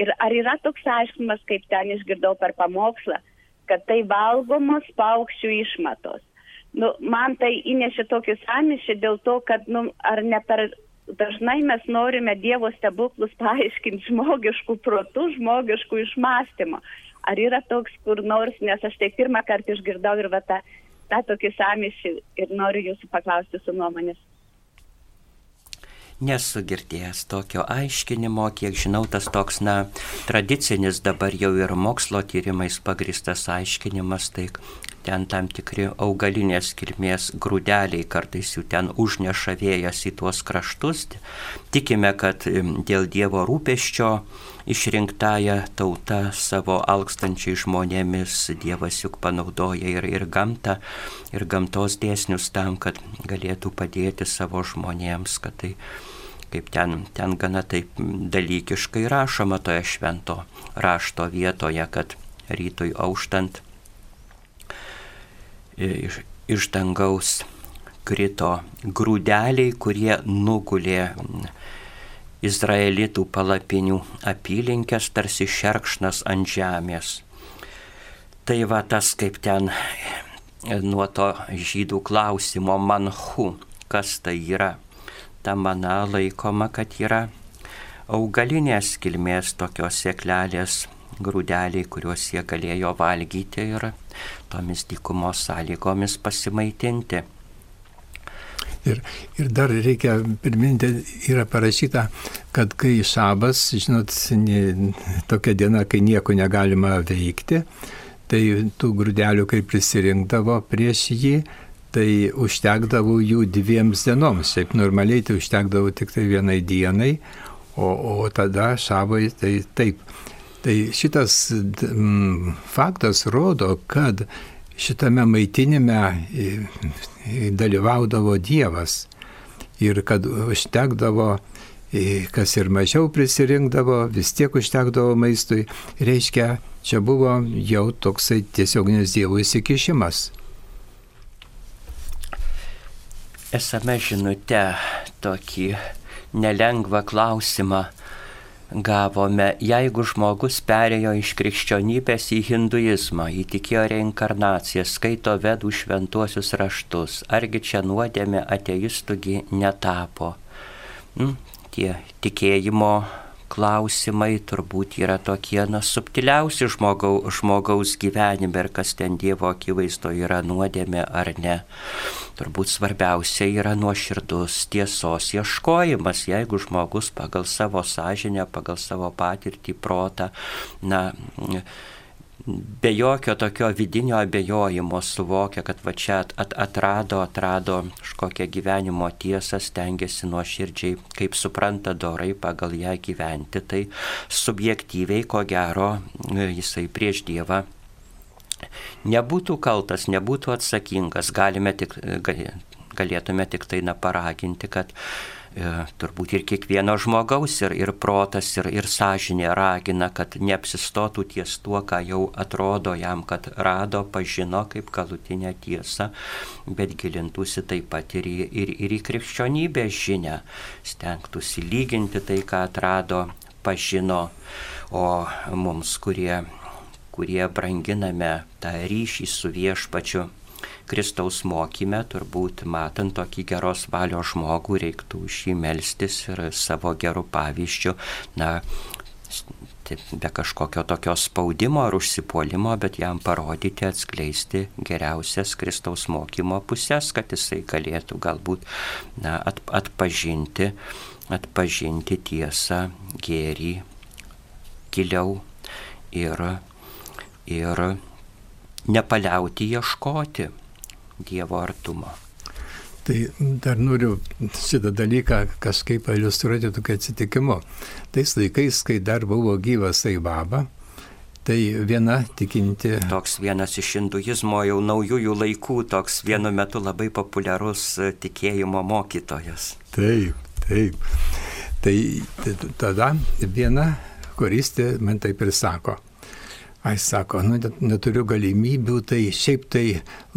Ir ar yra toks aiškumas, kaip ten išgirdau per pamokslą, kad tai valgomos paukščių išmatos. Nu, man tai įnešė tokį samišį dėl to, kad nu, ar ne per dažnai mes norime Dievo stebuklus paaiškinti žmogiškų protų, žmogiškų išmąstymų ar yra toks kur nors, nes aš tai pirmą kartą išgirdau ir va tą, tą tokį samišį ir noriu jūsų paklausti su nuomonės. Nesu girdėjęs tokio aiškinimo, kiek žinau, tas toks, na, tradicinis dabar jau ir mokslo tyrimais pagristas aiškinimas, tai ten tam tikri augalinės kilmės grūdeliai, kartais jų ten užneša vėjas į tuos kraštus. Tikime, kad dėl Dievo rūpeščio išrinktąją tautą savo alkstančiai žmonėmis Dievas juk panaudoja ir, ir gamtą, ir gamtos dėsnius tam, kad galėtų padėti savo žmonėms, kad tai kaip ten, ten gana taip dalykiškai rašoma toje švento rašto vietoje, kad rytoj auštant iš, iš dangaus krito grūdeliai, kurie nugulė izraelitų palapinių apylinkės tarsi šerkšnas ant žemės. Tai va tas kaip ten nuo to žydų klausimo manhu, kas tai yra. Ta mana laikoma, kad yra augalinės kilmės tokios sėklelės grūdeliai, kuriuos jie galėjo valgyti ir tomis dykumos sąlygomis pasimaitinti. Ir, ir dar reikia priminti, yra parašyta, kad kai šabas, žinot, ne, tokia diena, kai nieko negalima veikti, tai tų grūdelių, kai prisirinkdavo prieš jį, tai užtekdavo jų dviems dienoms. Šiaip normaliai tai užtekdavo tik tai vienai dienai, o, o tada šabai tai taip. Tai šitas m, faktas rodo, kad šitame maitinime dalyvaudavo Dievas ir kad užtekdavo kas ir mažiau prisirinkdavo, vis tiek užtekdavo maistui. Reiškia, čia buvo jau toksai tiesioginis Dievo įsikišimas. Esame žinute tokį nelengvą klausimą gavome, jeigu žmogus perėjo iš krikščionybės į hinduizmą, įtikėjo reinkarnaciją, skaito vedų šventuosius raštus, argi čia nuodėmė ateistugi netapo. Hmm, tie tikėjimo klausimai turbūt yra tokie, na, subtiliausi žmogaus, žmogaus gyvenime ir kas ten Dievo akivaizdo yra nuodėmė ar ne. Turbūt svarbiausia yra nuoširdus tiesos ieškojimas, jeigu žmogus pagal savo sąžinę, pagal savo patirtį, protą, na, be jokio tokio vidinio abejojimo suvokia, kad va čia at, atrado, atrado kažkokią gyvenimo tiesą, stengiasi nuoširdžiai, kaip supranta dorai pagal ją gyventi, tai subjektyviai, ko gero, jisai prieš Dievą nebūtų kaltas, nebūtų atsakingas, galime tik, galėtume tik tai na paraginti, kad turbūt ir kiekvieno žmogaus, ir, ir protas, ir, ir sąžinė ragina, kad neapsistotų ties tuo, ką jau atrodo jam, kad rado, pažino kaip galutinę tiesą, bet gilintųsi taip pat ir į, ir, ir į krikščionybės žinę, stengtųsi lyginti tai, ką atrado, pažino, o mums, kurie, kurie branginame tą ryšį su viešpačiu, Kristaus mokyme, turbūt matant tokį geros valios žmogų, reiktų jį melstis ir savo gerų pavyzdžių, na, be kažkokio tokio spaudimo ar užsipuolimo, bet jam parodyti, atskleisti geriausias Kristaus mokymo pusės, kad jisai galėtų galbūt na, at, atpažinti, atpažinti tiesą, gėrį giliau ir, ir nepaliauti ieškoti Dievo artumo. Tai dar noriu šitą dalyką kažkaip iliustruoti tokiu atsitikimu. Tais laikais, kai dar buvo gyvas Aibaba, tai viena tikinti. Toks vienas iš hinduizmo jau naujųjų laikų, toks vienu metu labai populiarus tikėjimo mokytojas. Taip, taip. Tai tada viena koristė man taip ir sako, Ai sako, nu, net, neturiu galimybių, tai šiaip tai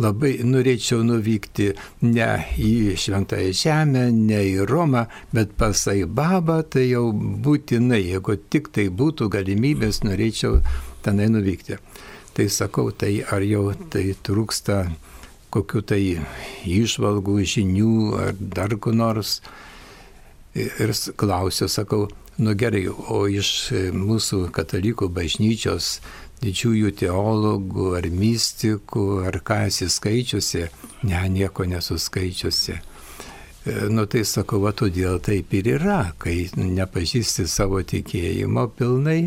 labai norėčiau nuvykti ne į Šventąją Žemę, ne į Romą, bet pas Aibabą, tai jau būtinai, jeigu tik tai būtų galimybės, norėčiau tenai nuvykti. Tai sakau, tai ar jau tai trūksta kokiu tai išvalgų, žinių ar dar ko nors. Ir klausiu, sakau, nu gerai, o iš mūsų katalikų bažnyčios didžiųjų teologų ar mystikų, ar ką esi skaičiusi, ne, nieko nesuskaičiusi. E, nu tai sakau, va todėl taip ir yra, kai nepažįsti savo tikėjimo pilnai,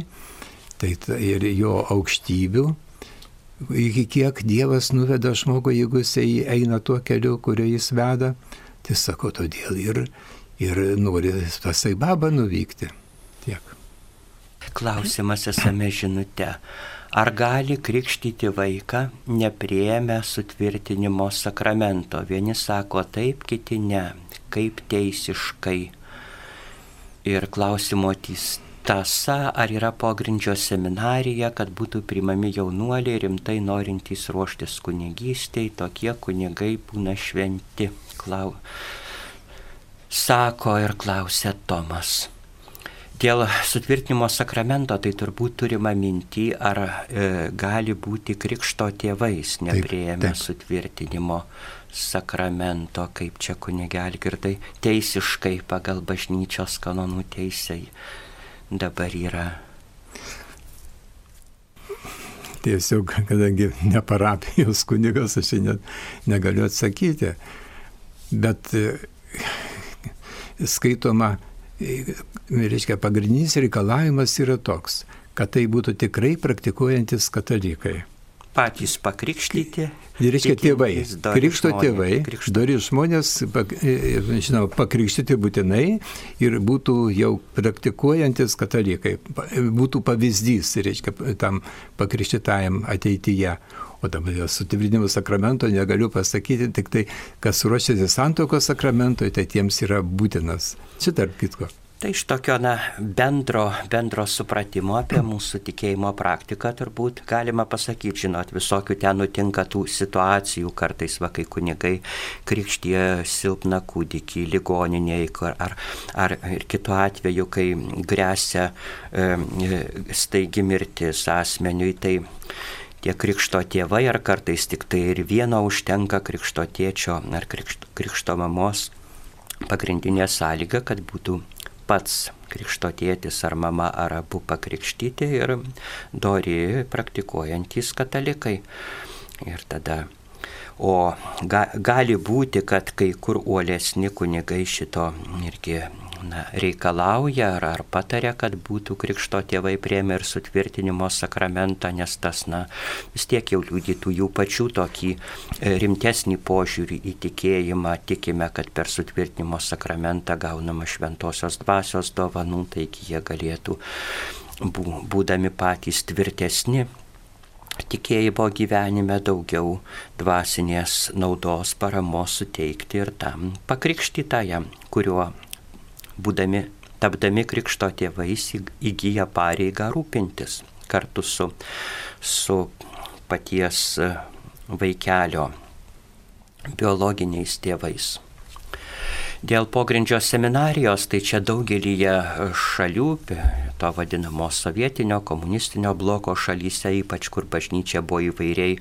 tai ir jo aukštybių, iki kiek Dievas nuveda žmogų, jeigu jisai eina tuo keliu, kuriuo jis veda, tai sakau, todėl ir, ir nori pasai babą nuvykti. Tiek. Klausimas esame žinute. Ar gali krikštyti vaiką neprieėmę sutvirtinimo sakramento? Vieni sako taip, kiti ne. Kaip teisiškai? Ir klausimo tasa, ar yra pogrindžio seminarija, kad būtų primami jaunuoliai rimtai norintys ruoštis kunigystėj, tokie kunigai būna šventi. Klau... Sako ir klausia Tomas. Dėl sutvirtinimo sakramento tai turbūt turima minti, ar e, gali būti krikšto tėvais neprieėmę sutvirtinimo sakramento, kaip čia kunigelį girdai, teisiškai pagal bažnyčios kanonų teisai dabar yra. Tiesiog, kadangi ne parapijos kunigas, aš net negaliu atsakyti, bet e, skaitoma reiškia, pagrindinis reikalavimas yra toks, kad tai būtų tikrai praktikuojantis katalikai. patys pakrikštyti. Reiškia tėvai, krikšto tėvai, dori žmonės, žinoma, pakrikštyti būtinai ir būtų jau praktikuojantis katalikai, būtų pavyzdys, reiškia, tam pakrikštytajam ateityje. O dabar dėl sutvirtinimo sakramento negaliu pasakyti, tik tai, kas ruošiasi santokos sakramentoj, tai tiems yra būtinas. Čia tarp kitko. Tai iš tokio na, bendro, bendro supratimo apie mūsų tikėjimo praktiką turbūt galima pasakyti, žinot, visokių ten nutinka tų situacijų, kartais va, kai kunigai krikštie silpną kūdikį ligoninėje, ar, ar ir kitu atveju, kai grėsia e, staigi mirtis asmeniui, tai tie krikšto tėvai, ar kartais tik tai ir vieno užtenka krikšto tėčio ar krikšto, krikšto mamos pagrindinė sąlyga, kad būtų pats krikšto tėtis ar mama ar abu pakrikštyti ir dori praktikuojantys katalikai. Ir tada O ga, gali būti, kad kai kur uolesni kunigai šito irgi na, reikalauja ar, ar patarė, kad būtų krikšto tėvai priemi ir sutvirtinimo sakramentą, nes tas, na, vis tiek jau liudytų jų pačių tokį e, rimtesnį požiūrį į tikėjimą, tikime, kad per sutvirtinimo sakramentą gaunama šventosios dvasios dovanų, taigi jie galėtų, būdami patys tvirtesni, tikėjimo gyvenime daugiau dvasinės naudos paramos suteikti ir tam pakrikštytajam, kuriuo būdami, tapdami krikšto tėvais, įgyja pareigą rūpintis kartu su, su paties vaikelio biologiniais tėvais. Dėl pogrindžio seminarijos, tai čia daugelį šalių, to vadinamo sovietinio, komunistinio bloko šalyse, ypač kur bažnyčia buvo įvairiai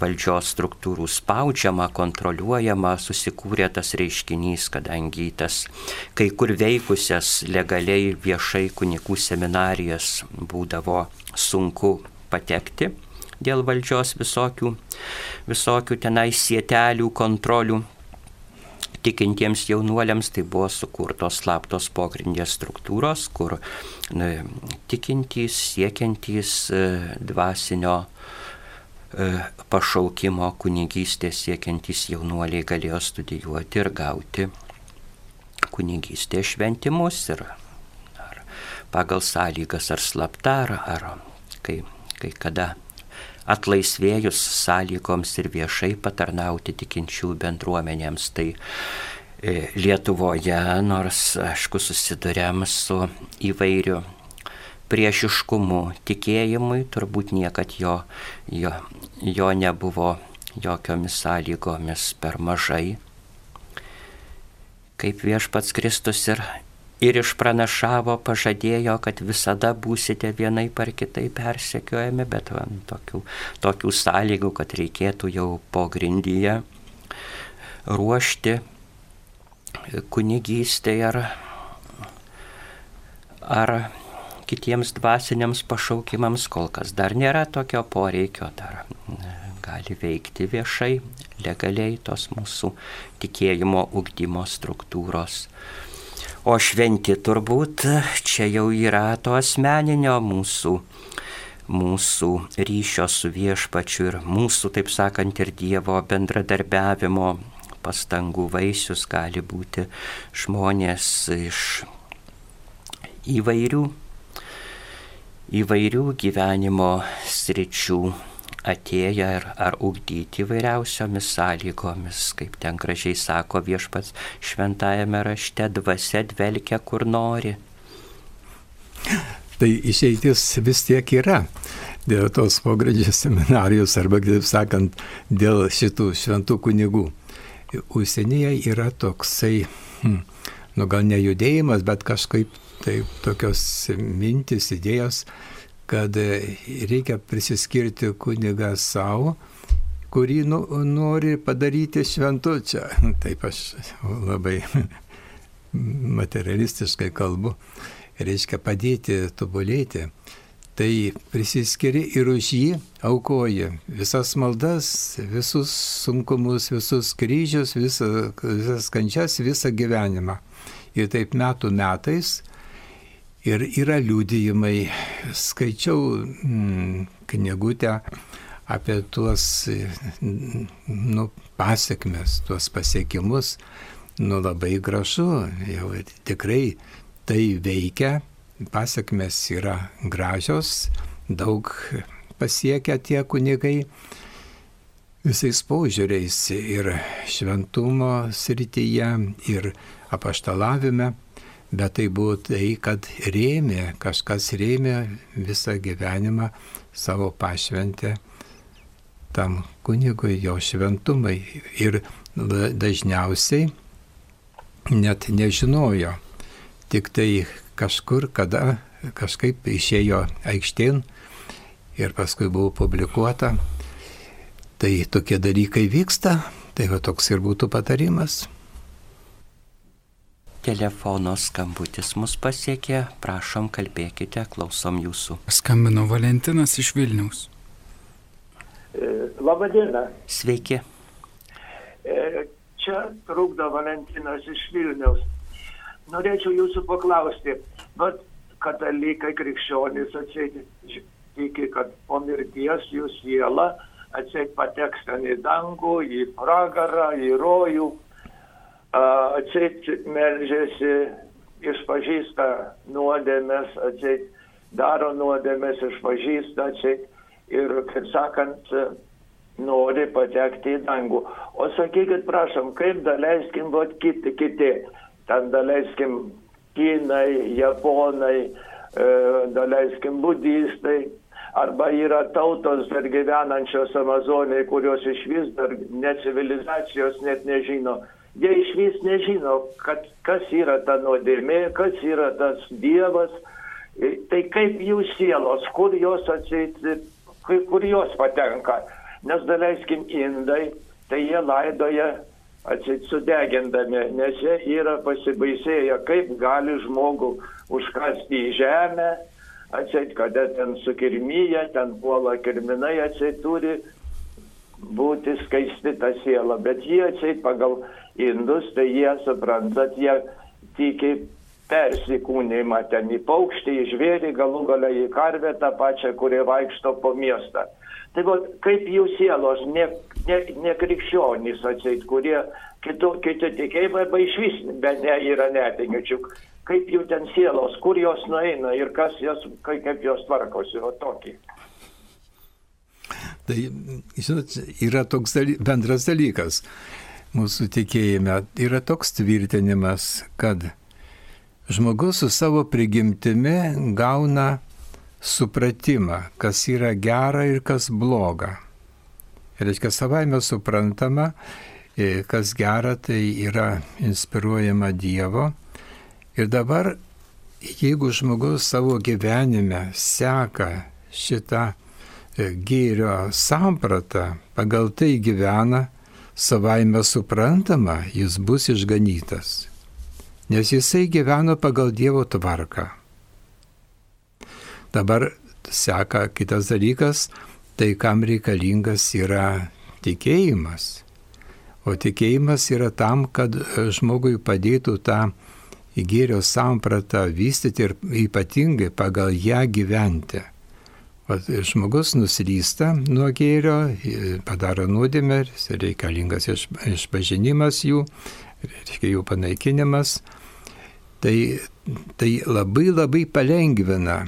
valdžios struktūrų spaudžiama, kontroliuojama, susikūrė tas reiškinys, kadangi tas kai kur veikusias legaliai viešai kunikų seminarijas būdavo sunku patekti dėl valdžios visokių, visokių tenai sietelių, kontrolių tikintiems jaunuoliams tai buvo sukurtos slaptos pogrindės struktūros, kur tikintys, siekiantys e, dvasinio e, pašaukimo kunigystės siekiantys jaunuoliai galėjo studijuoti ir gauti kunigystės šventimus ir pagal sąlygas ar slapta, ar, ar kai, kai kada atlaisvėjus sąlygoms ir viešai patarnauti tikinčių bendruomenėms. Tai e, Lietuvoje, nors aišku susidurėm su įvairiu priešiškumu tikėjimui, turbūt niekad jo, jo, jo nebuvo jokiomis sąlygomis per mažai. Kaip viešpats Kristus ir ir išpranašavo, pažadėjo, kad visada būsite vienai par kitai persekiojami, bet van, tokių, tokių sąlygų, kad reikėtų jau pogrindyje ruošti kunigystėje ar, ar kitiems dvasiniams pašaukimams kol kas dar nėra tokio poreikio, dar gali veikti viešai, legaliai tos mūsų tikėjimo ugdymo struktūros. O šventi turbūt čia jau yra to asmeninio mūsų, mūsų ryšio su viešpačiu ir mūsų, taip sakant, ir Dievo bendradarbiavimo pastangų vaisius gali būti žmonės iš įvairių, įvairių gyvenimo sričių atėję ar, ar ugdyti vairiausiomis sąlygomis, kaip ten gražiai sako viešpats šventajame rašte, dvasia dvelkia kur nori. Tai išeitis vis tiek yra dėl tos pogrindžio seminarijos arba, kitaip sakant, dėl šitų šventų kunigų. Užsienyje yra toksai, hm, nu gal ne judėjimas, bet kažkaip tai tokios mintis, idėjos, kad reikia prisiskirti kunigą savo, kurį nu, nori padaryti šventu. Čia taip aš labai materialistiškai kalbu. Reiškia padėti tobulėti. Tai prisiskiri ir už jį aukoji visas maldas, visus sunkumus, visus kryžius, visa, visas kančias, visą gyvenimą. Ir taip metų metais Ir yra liūdėjimai, skaičiau mm, knygutę apie tuos nu, pasiekmes, tuos pasiekimus, nu labai gražu, jau tikrai tai veikia, pasiekmes yra gražios, daug pasiekia tie kunigai. Visais požiūriais ir šventumo srityje, ir apaštalavime, bet tai buvo tai, kad rėmė, kažkas rėmė visą gyvenimą savo pašventę tam kunigui, jo šventumai ir dažniausiai net nežinojo. Tik tai kažkur, kada kažkaip išėjo aikštėn ir paskui buvo publikuota. Tai tokie dalykai vyksta, tai va toks ir būtų patarimas. Telefono skambutis mus pasiekė, prašom kalbėkite, klausom jūsų. Skambino Valentinas iš Vilniaus. E, Labadiena. Sveiki. E, čia trukdo Valentinas iš Vilniaus. Norėčiau jūsų paklausti, bet katalikai krikščionys atseit tiki, kad po mirties jų siela atseit pateks ten į dangų, į pragarą, į rojų, atseit melžiasi, išpažįsta nuodėmės, atseit daro nuodėmės, išpažįsta, atseit ir, kaip sakant, nori patekti į dangų. O sakykit, prašom, kaip daleiskim, vot kiti, kiti, ten daleiskim, kinai, japonai, e, daleiskim, budistai, arba yra tautos dar gyvenančios Amazonėje, kurios iš vis dar net civilizacijos net nežino. Jie iš vis nežino, kad, kas yra ta nuodėmė, kas yra tas Dievas. Tai kaip jų sielos, kur jos atseit kur jos patenka. Nes daleiskim indai, tai jie laidoja atsit sudegindami, nes jie yra pasibaisėję, kaip gali žmogų užkasti į žemę, atsit, kada ten sukirmyje, ten puola kirminai, atsit turi būti skaisti ta siela, bet jie atsit pagal indus, tai jie suprantat, jie tiki persikūnymą ten į paukštį, į žvėrį, galų galę į karvę tą pačią, kurie vaikšto po miestą. Tai va, kaip jų sielos, ne, ne, ne krikščionys atseit, kurie kitų, kiti tikėjimai, arba iš vis bet ne, yra netikinčių, kaip jų ten sielos, kur jos nueina ir kas kaip, kaip jos tvarkosi, o tokį. Tai, žinot, yra toks daly, bendras dalykas mūsų tikėjime, yra toks tvirtinimas, kad žmogus su savo prigimtimi gauna supratimą, kas yra gera ir kas bloga. Ir reiškia, savaime suprantama, e, kas gera, tai yra inspiruojama Dievo. Ir dabar, jeigu žmogus savo gyvenime seka šitą gėrio sampratą, pagal tai gyvena, savaime suprantama, jis bus išganytas nes jisai gyveno pagal Dievo tvarką. Dabar seka kitas dalykas, tai kam reikalingas yra tikėjimas. O tikėjimas yra tam, kad žmogui padėtų tą gėrio sampratą vystyti ir ypatingai pagal ją gyventi. Žmogus nuslysta nuo gėrio, padaro nuodėmę, reikalingas išpažinimas jų, reiškia jų panaikinimas tai, tai labai labai palengvina.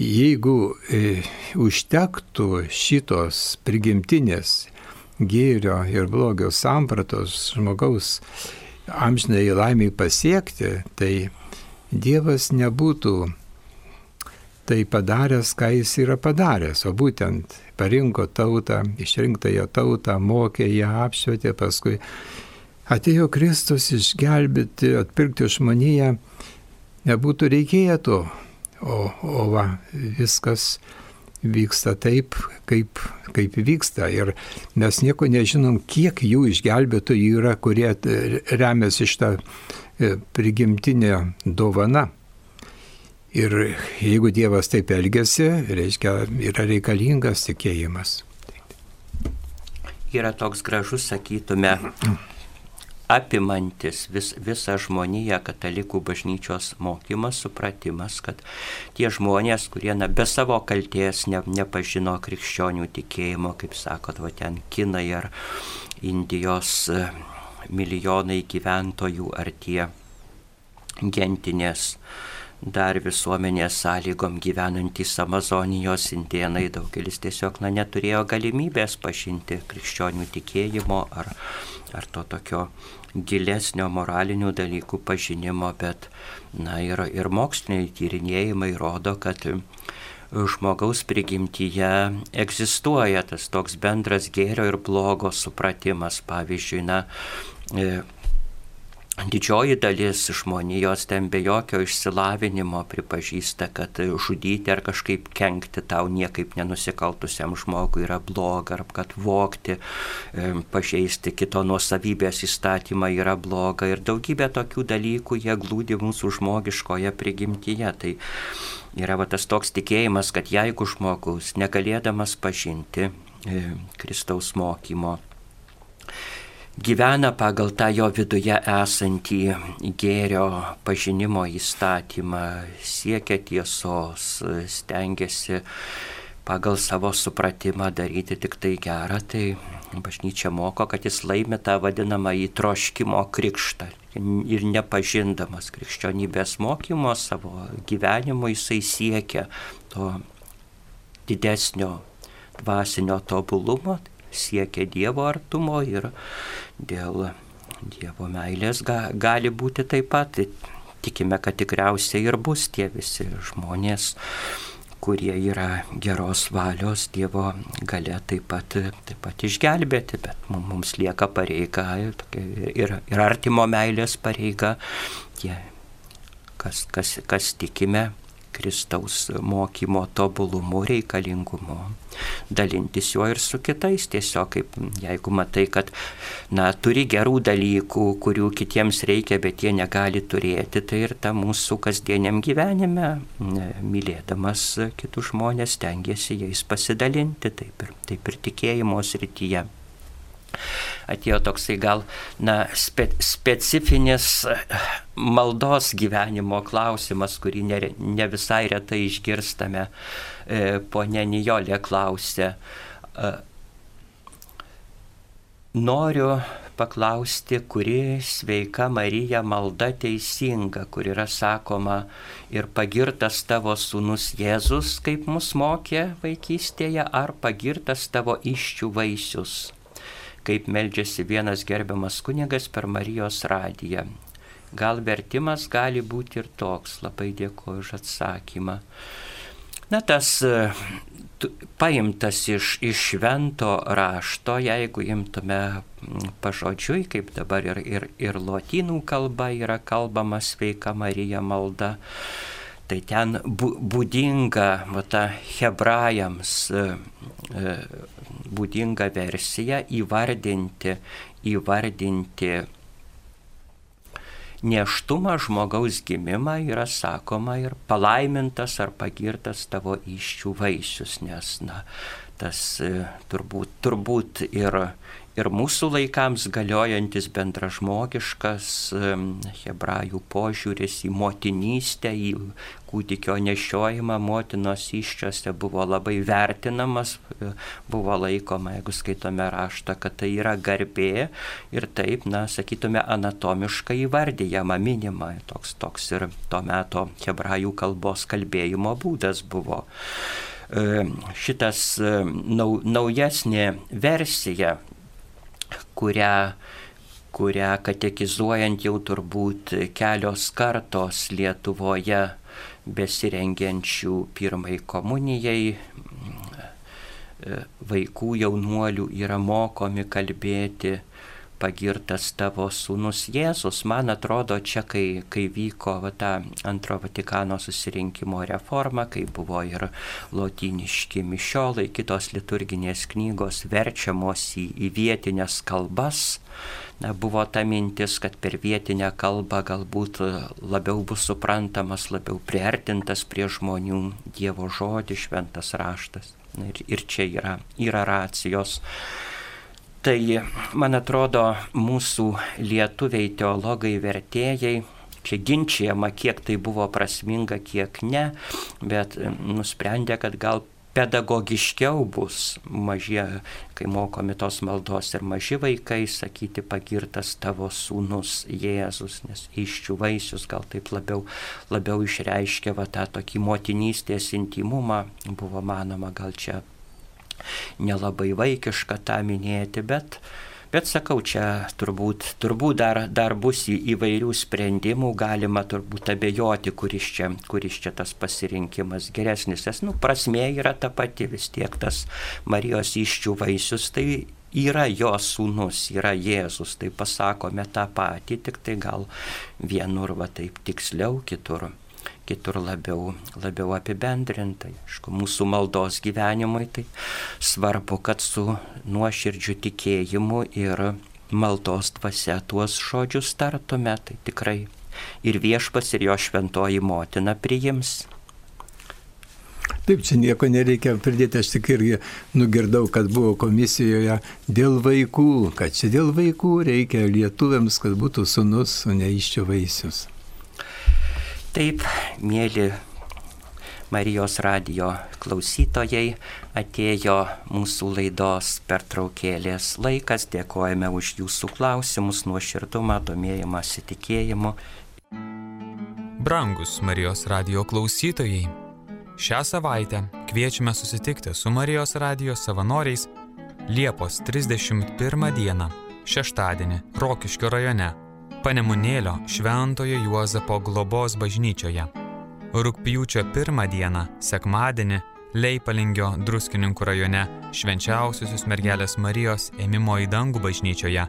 Jeigu e, užtektų šitos prigimtinės gėrio ir blogio sampratos žmogaus amžinai laimiai pasiekti, tai Dievas nebūtų tai padaręs, ką jis yra padaręs, o būtent parinko tautą, išrinktąją tautą, mokė ją, apšvietė, paskui atėjo Kristus išgelbėti, atpirkti žmoniją, nebūtų reikėję to. O, o va, viskas vyksta taip, kaip, kaip vyksta. Ir mes nieko nežinom, kiek jų išgelbėtojų yra, kurie remiasi šitą e, prigimtinę dovaną. Ir jeigu Dievas taip elgesi, reiškia, yra reikalingas tikėjimas. Yra toks gražus, sakytume, apimantis vis, visą žmoniją katalikų bažnyčios mokymas, supratimas, kad tie žmonės, kurie na, be savo kalties ne, nepažino krikščionių tikėjimo, kaip sakot, va ten Kinai ar Indijos e, milijonai gyventojų ar tie gentinės dar visuomenės sąlygom gyvenantys Amazonijos indienai, daugelis tiesiog na, neturėjo galimybės pažinti krikščionių tikėjimo ar, ar to tokio gilesnio moralinių dalykų pažinimo, bet na, ir, ir moksliniai tyrinėjimai rodo, kad žmogaus prigimtyje egzistuoja tas toks bendras gėrio ir blogo supratimas. Pavyzdžiui, na, e, Didžioji dalis žmonijos ten be jokio išsilavinimo pripažįsta, kad žudyti ar kažkaip kenkti tau niekaip nenusikaltusiam žmogui yra bloga, ar kad vokti, pažeisti kito nuosavybės įstatymą yra bloga ir daugybė tokių dalykų jie glūdi mūsų žmogiškoje prigimtyje. Tai yra va, tas toks tikėjimas, kad jeigu žmogus negalėdamas pažinti Kristaus mokymo, gyvena pagal tą jo viduje esantį gėrio pažinimo įstatymą, siekia tiesos, stengiasi pagal savo supratimą daryti tik tai gerą, tai bažnyčia moko, kad jis laimi tą vadinamą įtroškimo krikštą. Ir nepažindamas krikščionybės mokymo savo gyvenimu jisai siekia to didesnio dvasinio tobulumo, siekia Dievo artumo ir dėl Dievo meilės ga, gali būti taip pat. Tikime, kad tikriausiai ir bus tie visi žmonės, kurie yra geros valios Dievo gale taip pat, taip pat išgelbėti, bet mums lieka pareiga ir, ir artimo meilės pareiga, tie, kas, kas, kas tikime, Kristaus mokymo tobulumu, reikalingumu, dalintis juo ir su kitais. Tiesiog kaip jeigu matai, kad na, turi gerų dalykų, kurių kitiems reikia, bet jie negali turėti, tai ir ta mūsų kasdieniam gyvenime, mylėdamas kitus žmonės, tengiasi jais pasidalinti, taip ir, taip ir tikėjimo srityje atėjo toksai gal na, spe, specifinis maldos gyvenimo klausimas, kurį ne, ne visai retai išgirstame. E, Pone Nijolė klausė. Noriu paklausti, kuri sveika Marija malda teisinga, kur yra sakoma ir pagirtas tavo sūnus Jėzus, kaip mus mokė vaikystėje, ar pagirtas tavo iščių vaisius kaip meldžiasi vienas gerbiamas kunigas per Marijos radiją. Gal vertimas gali būti ir toks, labai dėkoju už atsakymą. Na, tas e, paimtas iš, iš švento rašto, jeigu imtume pažodžiui, kaip dabar ir, ir, ir lotynų kalba yra kalbama sveika Marija malda, tai ten būdinga va, ta hebrajams e, e, būdinga versija įvardinti, įvardinti neštumą žmogaus gimimą yra sakoma ir palaimintas ar pagirtas tavo iščių vaisius, nes na, tas e, turbūt, turbūt ir ir mūsų laikams galiojantis bendražmogiškas hebrajų požiūris į motinystę, į kūdikio nešiojimą motinos iščiose buvo labai vertinamas, e, buvo laikoma, jeigu skaitome raštą, kad tai yra garbė ir taip, na, sakytume, anatomiškai įvardyjama, minima, toks, toks ir to meto hebrajų kalbos kalbėjimo būdas buvo. E, šitas e, nau, naujesnė versija kurią, kurią katekizuojant jau turbūt kelios kartos Lietuvoje besirengiančių pirmai komunijai vaikų jaunuolių yra mokomi kalbėti pagirtas tavo sūnus Jėzus. Man atrodo, čia, kai, kai vyko va, ta antro Vatikano susirinkimo reforma, kai buvo ir lotyniški mišiolai, kitos liturginės knygos verčiamos į, į vietinės kalbas, na, buvo ta mintis, kad per vietinę kalbą galbūt labiau bus suprantamas, labiau priartintas prie žmonių Dievo žodis, šventas raštas. Ir, ir čia yra, yra racijos. Tai, man atrodo, mūsų lietuviai teologai vertėjai Čia ginčiama, kiek tai buvo prasminga, kiek ne, bet nusprendė, kad gal pedagogiškiau bus mažie, kai mokomi tos maldos ir maži vaikai, sakyti pagirtas tavo sūnus Jėzus, nes iščių vaisius gal taip labiau, labiau išreiškia va tą tokį motinystės intimumą, buvo manoma gal čia nelabai vaikiška tą minėti, bet Bet sakau, čia turbūt, turbūt dar, dar bus įvairių sprendimų, galima turbūt abejoti, kuris čia, kuris čia tas pasirinkimas geresnis. Nes, nu, prasmė yra ta pati, vis tiek tas Marijos iščių vaisius, tai yra jo sūnus, yra Jėzus, tai pasakome tą patį, tik tai gal vienur va taip tiksliau, kitur kitur labiau, labiau apibendrintai. Aišku, mūsų maldos gyvenimui tai svarbu, kad su nuoširdžiu tikėjimu ir maldos dvasia tuos žodžius tartume, tai tikrai ir viešpas, ir jo šventoji motina priims. Taip, čia nieko nereikia pridėti, aš tik irgi nugirdau, kad buvo komisijoje dėl vaikų, kad čia dėl vaikų reikia lietuviams, kad būtų sunus, o ne iščio vaisius. Taip, mėly Marijos radio klausytojai, atėjo mūsų laidos pertraukėlės laikas, dėkojame už jūsų klausimus, nuoširdumą, domėjimą, įsitikėjimu. Brangus Marijos radio klausytojai, šią savaitę kviečiame susitikti su Marijos radio savanoriais Liepos 31 dieną, šeštadienį, Rokiškio rajone Panemunėlio Šventojo Juozapo globos bažnyčioje. Rūpjūčio pirmą dieną, sekmadienį, Leipalingio Druskininkų rajone Švenčiausiosios mergelės Marijos ėmimo į dangų bažnyčioje,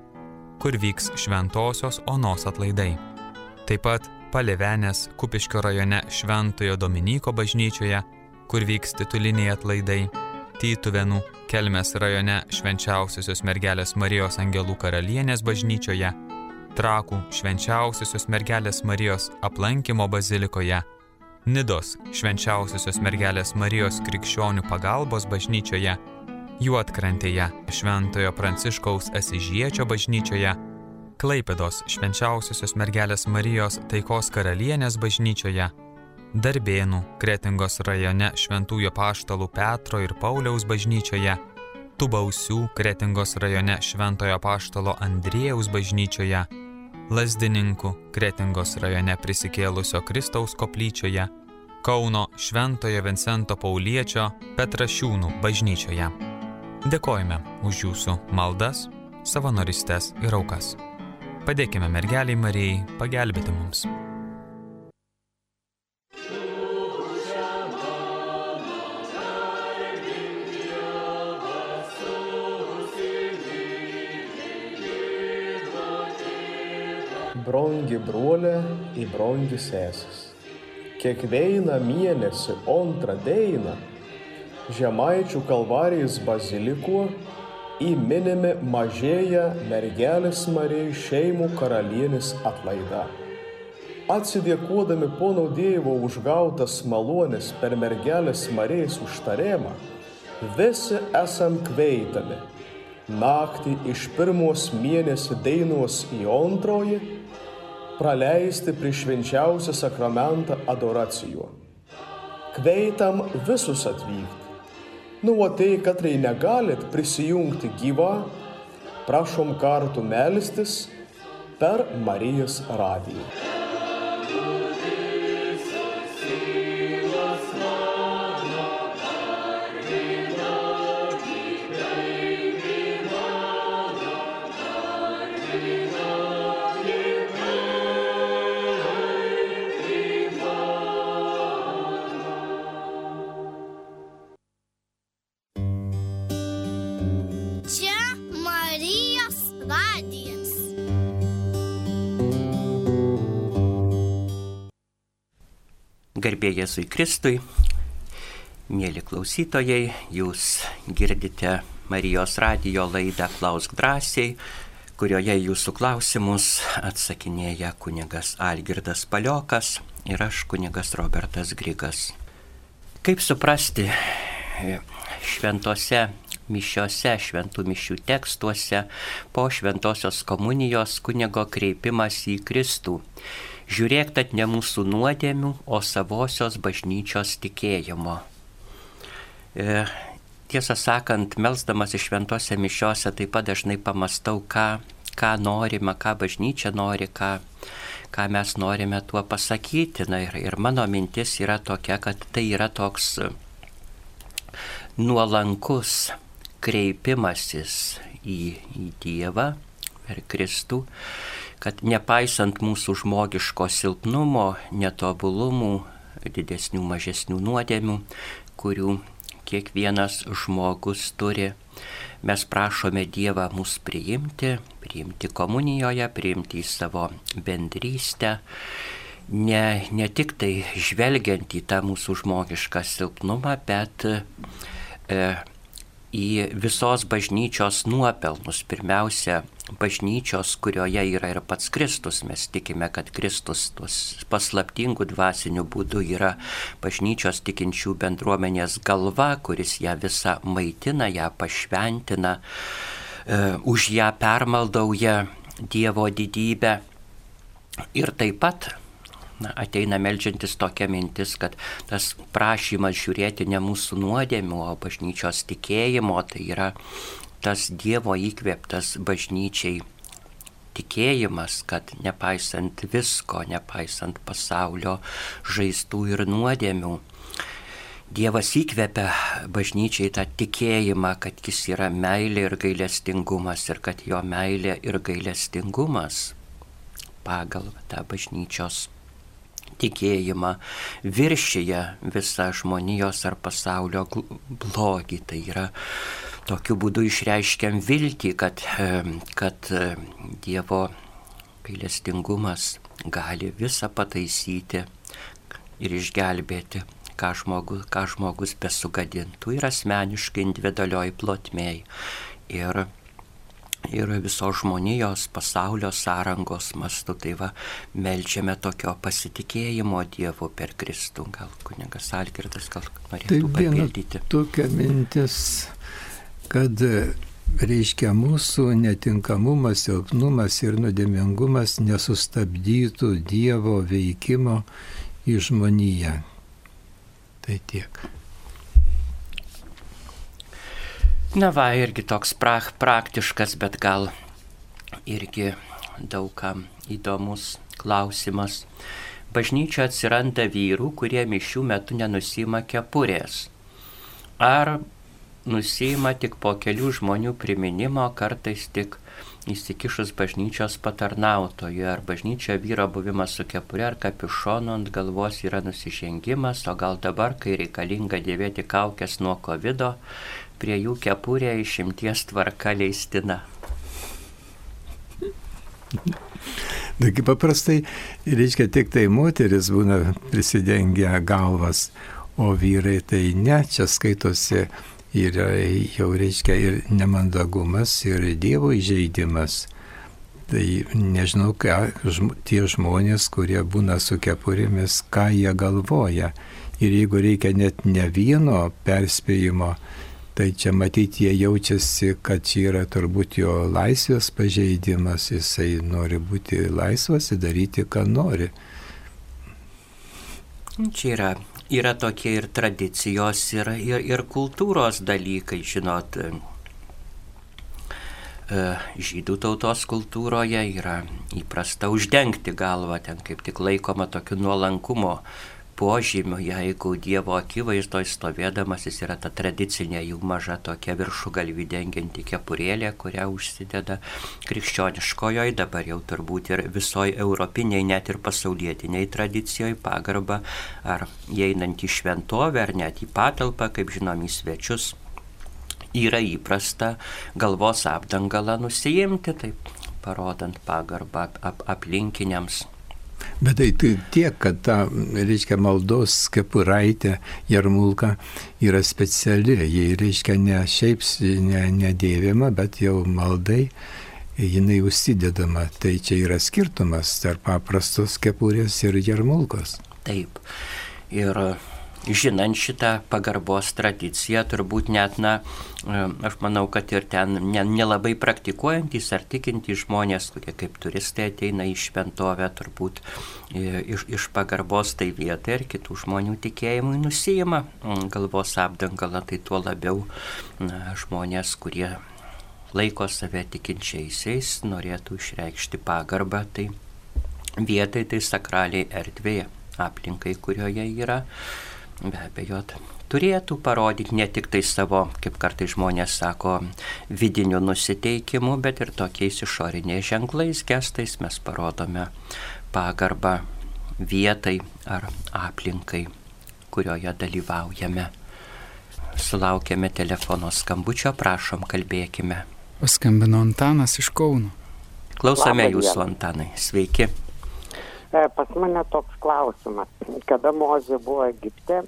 kur vyks Šventosios Onos atlaidai. Taip pat Palevenės Kupiškio rajone Šventojo Dominyko bažnyčioje, kur vyks tituliniai atlaidai. Tytuvenų Kelmės rajone Švenčiausiosios mergelės Marijos Angelų karalienės bažnyčioje Trakų švenčiausiosios mergelės Marijos aplankimo bazilikoje, Nidos švenčiausiosios mergelės Marijos krikščionių pagalbos bažnyčioje, Juotkrantėje Šventojo Pranciškaus Asižiečio bažnyčioje, Klaipedos švenčiausiosios mergelės Marijos taikos karalienės bažnyčioje, Darbėnų Kretingos rajone Šventųjų paštalų Petro ir Pauliaus bažnyčioje, Tubausių Kretingos rajone Šventojo paštalo Andriejaus bažnyčioje, Lasdininkų Kretingos rajone prisikėlusio Kristaus koplyčioje, Kauno Šventojo Vincento Pauliečio Petrašiūnų bažnyčioje. Dėkojame už jūsų maldas, savanoristės ir aukas. Padėkime mergeliai Marijai pagelbėti mums. Brangi brolė į brangi sesis. Kiekvieną mėnesį antrą dieną Žemaičių kalvarijos baziliko įminimi mažėja mergelės Marijai šeimų karalienės atlaida. Atsidėkodami pono Dievo užgautas malonės per mergelės Marijos užtarėmą, visi esam kveitami. Naktį iš pirmos mėnesio dainos į antroji praleisti prie švenčiausią sakramentą adoracijų. Kveitam visus atvykti. Nu, o tai, katrai negalit prisijungti gyvą, prašom kartu melstis per Marijos radiją. Jėzui Kristui, mėly klausytojai, jūs girdite Marijos radijo laidą Klausk drąsiai, kurioje jūsų klausimus atsakinėja kunigas Algirdas Paliokas ir aš kunigas Robertas Grigas. Kaip suprasti šventose mišiose, šventų mišių tekstuose, po šventosios komunijos kunigo kreipimas į Kristų. Žiūrėk, tad ne mūsų nuodėmių, o savosios bažnyčios tikėjimo. E, tiesą sakant, melsdamas iš šventose mišiose taip pat dažnai pamastau, ką, ką norime, ką bažnyčia nori, ką, ką mes norime tuo pasakyti. Na ir, ir mano mintis yra tokia, kad tai yra toks nuolankus kreipimasis į, į Dievą per Kristų, kad nepaisant mūsų žmogiško silpnumo, netobulumų, didesnių, mažesnių nuodėmių, kurių kiekvienas žmogus turi, mes prašome Dievą mus priimti, priimti komunijoje, priimti į savo bendrystę, ne, ne tik tai žvelgiant į tą mūsų žmogišką silpnumą, bet e, į visos bažnyčios nuopelnus. Pirmiausia, bažnyčios, kurioje yra ir pats Kristus. Mes tikime, kad Kristus tuos paslaptingų dvasinių būdų yra bažnyčios tikinčių bendruomenės galva, kuris ją visą maitina, ją pašventina, e, už ją permaldauja Dievo didybę. Ir taip pat na, ateina melžiantis tokia mintis, kad tas prašymas žiūrėti ne mūsų nuodėmių, o bažnyčios tikėjimo, tai yra tas Dievo įkvėptas bažnyčiai tikėjimas, kad nepaisant visko, nepaisant pasaulio žaistų ir nuodėmių, Dievas įkvepia bažnyčiai tą tikėjimą, kad jis yra meilė ir gailestingumas ir kad jo meilė ir gailestingumas pagal tą bažnyčios tikėjimą viršyje visą žmonijos ar pasaulio blogį. Tai yra tokiu būdu išreiškiam viltį, kad, kad Dievo gailestingumas gali visą pataisyti ir išgelbėti, ką žmogus, ką žmogus besugadintų ir asmeniškai individualioj plotmėj. Ir ir visos žmonijos pasaulio sąrangos mastu. Tai va, melčiame tokio pasitikėjimo Dievu per Kristų. Gal kunigas Algirdas gal norėtų tai papildyti. Tokia mintis, kad reiškia mūsų netinkamumas, silpnumas ir nuodėmingumas nesustabdytų Dievo veikimo į žmoniją. Tai tiek. Na va, irgi toks pra, praktiškas, bet gal irgi daugam įdomus klausimas. Bažnyčia atsiranda vyrų, kurie mišių metu nenusima kepurės. Ar nusima tik po kelių žmonių priminimo, kartais tik įsikišus bažnyčios patarnautojui, ar bažnyčia vyro buvimas su kepure ar kapišonu ant galvos yra nusižengimas, o gal dabar, kai reikalinga dėvėti kaukės nuo COVID, prie jų kepurė išimties tvarka leistina. Taigi paprastai, reiškia, tik tai moteris būna prisidengę galvas, o vyrai tai ne, čia skaitosi ir jau reiškia ir nemandagumas, ir dievo įžeidimas. Tai nežinau, ką tie žmonės, kurie būna su kepurėmis, ką jie galvoja. Ir jeigu reikia net ne vieno perspėjimo, Tai čia matyti jie jaučiasi, kad čia yra turbūt jo laisvės pažeidimas, jisai nori būti laisvas ir daryti, ką nori. Čia yra, yra tokie ir tradicijos, ir, ir, ir kultūros dalykai, žinot. E, žydų tautos kultūroje yra įprasta uždengti galvą, ten kaip tik laikoma tokiu nuolankumo požymių, jeigu Dievo akivaizdoje stovėdamas jis yra ta tradicinė jų maža tokia viršų galvi dengianti kepurėlė, kurią užsideda krikščioniškojoje, dabar jau turbūt ir visoji europiniai, net ir pasaulietiniai tradicijoje pagarba, ar įeinant į šventovę, ar net į patalpą, kaip žinom, į svečius. Yra įprasta galvos apdangalą nusijimti, taip parodant pagarbą ap aplinkiniams. Bet tai, tiek, kad ta, reiškia, maldos kepuraitė jarmulka yra speciali, jie reiškia ne šiaip ne, nedėvima, bet jau maldai jinai užsidedama. Tai čia yra skirtumas tarp paprastos kepurės ir jarmulkos. Taip. Ir žinant šitą pagarbos tradiciją, turbūt net, na, e, aš manau, kad ir ten nelabai ne praktikuojantys ar tikintys žmonės, kurie kaip turistai ateina į šventovę, turbūt e, iš, iš pagarbos tai vietai ir kitų žmonių tikėjimui nusijima galvos apdangalą, tai tuo labiau na, žmonės, kurie laiko save tikinčiaisiais, norėtų išreikšti pagarbą, tai vietai tai sakraliai erdvėje aplinkai, kurioje yra be abejo turėtų parodyti ne tik tai savo, kaip kartai žmonės sako, vidiniu nusiteikimu, bet ir tokiais išoriniais ženklais, gestais mes parodome pagarbą vietai ar aplinkai, kurioje dalyvaujame. Sulaukėme telefono skambučio, prašom, kalbėkime. Paskambino Antanas iš Kauno. Klausome jūsų, Antanai. Sveiki. E, pas mane toks klausimas. Kada Mozė buvo Egipte,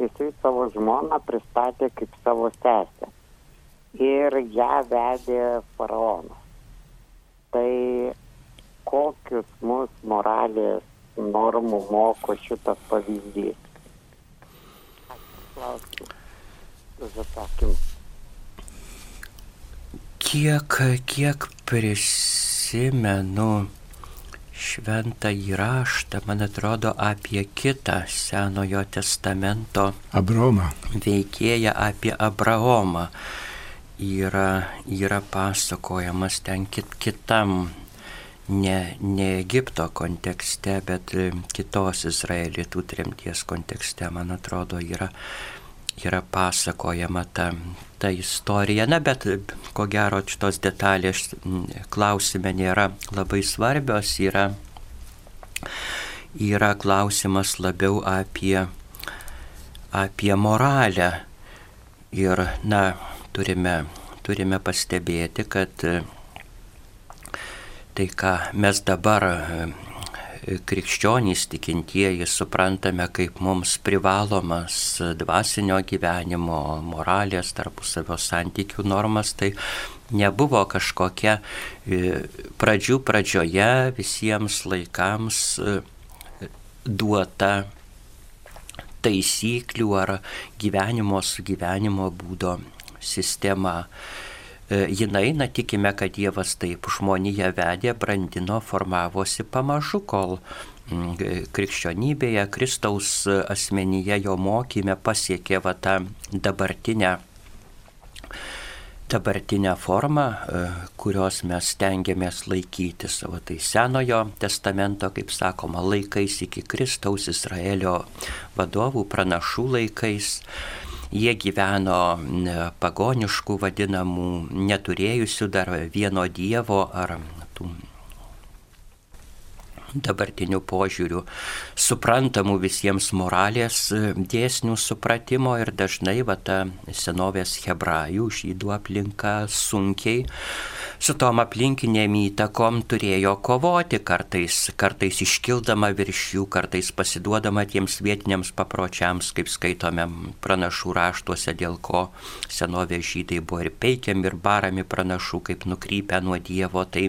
jisai savo žmoną pristatė kaip savo sesę. Ir ją vedė faraonas. Tai kokius mūsų moralės normų moko šitas pavyzdys? Kiek, kiek prisimenu, šventą įraštą, man atrodo, apie kitą Senojo testamento Abromą. veikėją, apie Abraomą. Yra, yra pasakojamas ten kit, kitam, ne, ne Egipto kontekste, bet kitos Izraelitų tremties kontekste, man atrodo, yra, yra pasakojama ta, ta istorija. Na, bet ko gero šitos detalės klausime nėra labai svarbios, yra, yra klausimas labiau apie, apie moralę. Ir, na, turime, turime pastebėti, kad tai, ką mes dabar krikščionys tikintieji suprantame kaip mums privalomas dvasinio gyvenimo, moralės, tarpusavio santykių normas, tai nebuvo kažkokia e, pradžių pradžioje visiems laikams e, duota taisyklių ar gyvenimo su gyvenimo būdo sistema. E, jinai, na tikime, kad Dievas taip žmoniją vedė, brandino, formavosi pamažu, kol mm, krikščionybėje, Kristaus asmenyje, jo mokymė pasiekė va tą dabartinę dabartinę formą, e, kurios mes stengiamės laikyti savo tai senojo testamento, kaip sakoma, laikais iki Kristaus Izraelio vadovų, pranašų laikais. Jie gyveno pagoniškų vadinamų, neturėjusių dar vieno dievo ar tų dabartinių požiūrių, suprantamų visiems moralės dėsnių supratimo ir dažnai va ta senovės hebrajų žydų aplinka sunkiai su tom aplinkinėm įtakom turėjo kovoti, kartais, kartais iškildama virš jų, kartais pasiduodama tiems vietiniams papročiams, kaip skaitome pranašų raštuose, dėl ko senovės žydai buvo ir peikiami, ir barami pranašų, kaip nukrypę nuo Dievo. Tai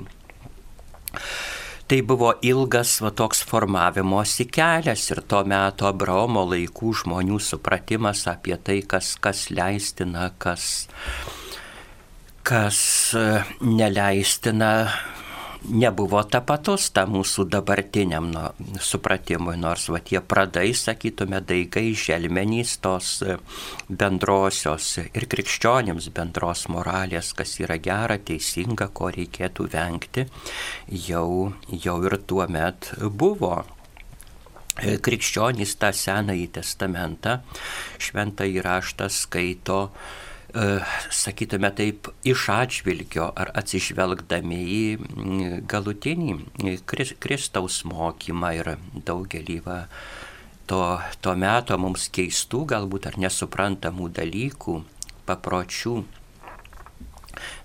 Tai buvo ilgas va, toks formavimosi kelias ir to meto Abraomo laikų žmonių supratimas apie tai, kas, kas leistina, kas, kas e, neleistina nebuvo tapatus tam mūsų dabartiniam nu, supratimui, nors va tie pradai, sakytume, daigai, želmenys tos e, bendrosios ir krikščionims bendros moralės, kas yra gera, teisinga, ko reikėtų vengti, jau, jau ir tuo met buvo. E, krikščionys tą senąjį testamentą, šventą įraštą skaito sakytume taip, iš atžvilgio ar atsižvelgdami į galutinį Kristaus mokymą ir daugelį va, to, to meto mums keistų, galbūt ar nesuprantamų dalykų, papročių,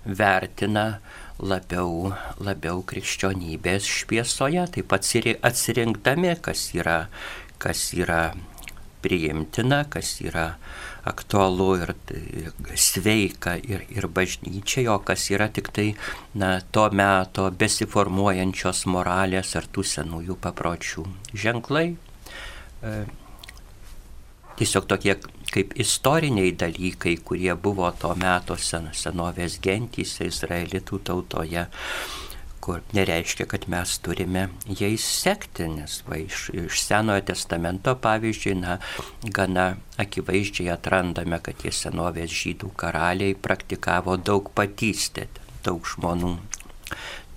vertina labiau, labiau krikščionybės šviesoje, taip atsirinkdami, kas yra, kas yra priimtina, kas yra aktualu ir sveika ir, ir bažnyčiai, o kas yra tik tai na, to meto besiformuojančios moralės ar tų senųjų papročių ženklai. E, tiesiog tokie kaip istoriniai dalykai, kurie buvo to meto sen, senovės gentys Izraelitų tautoje kur nereiškia, kad mes turime jais sekti, nes va, iš, iš Senojo testamento pavyzdžiui, na, gana akivaizdžiai atrandame, kad tie senovės žydų karaliai praktikavo daug patystę, daug žmonų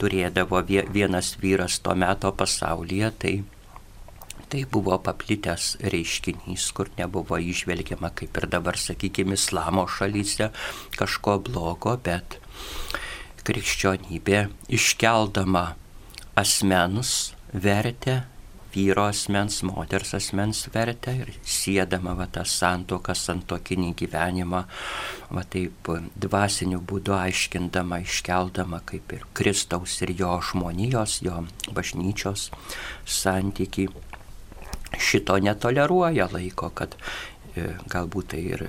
turėdavo vienas vyras to meto pasaulyje, tai tai buvo paplitęs reiškinys, kur nebuvo išvelgiama, kaip ir dabar, sakykime, islamo šalyse kažko blogo, bet krikščionybė iškeldama asmens vertę, vyro asmens, moters asmens vertę ir siedama va, tą santoką, santokinį gyvenimą, va taip dvasiniu būdu aiškindama, iškeldama kaip ir Kristaus ir jo žmonijos, jo bažnyčios santyki šito netoleruoja laiko, kad e, galbūt tai ir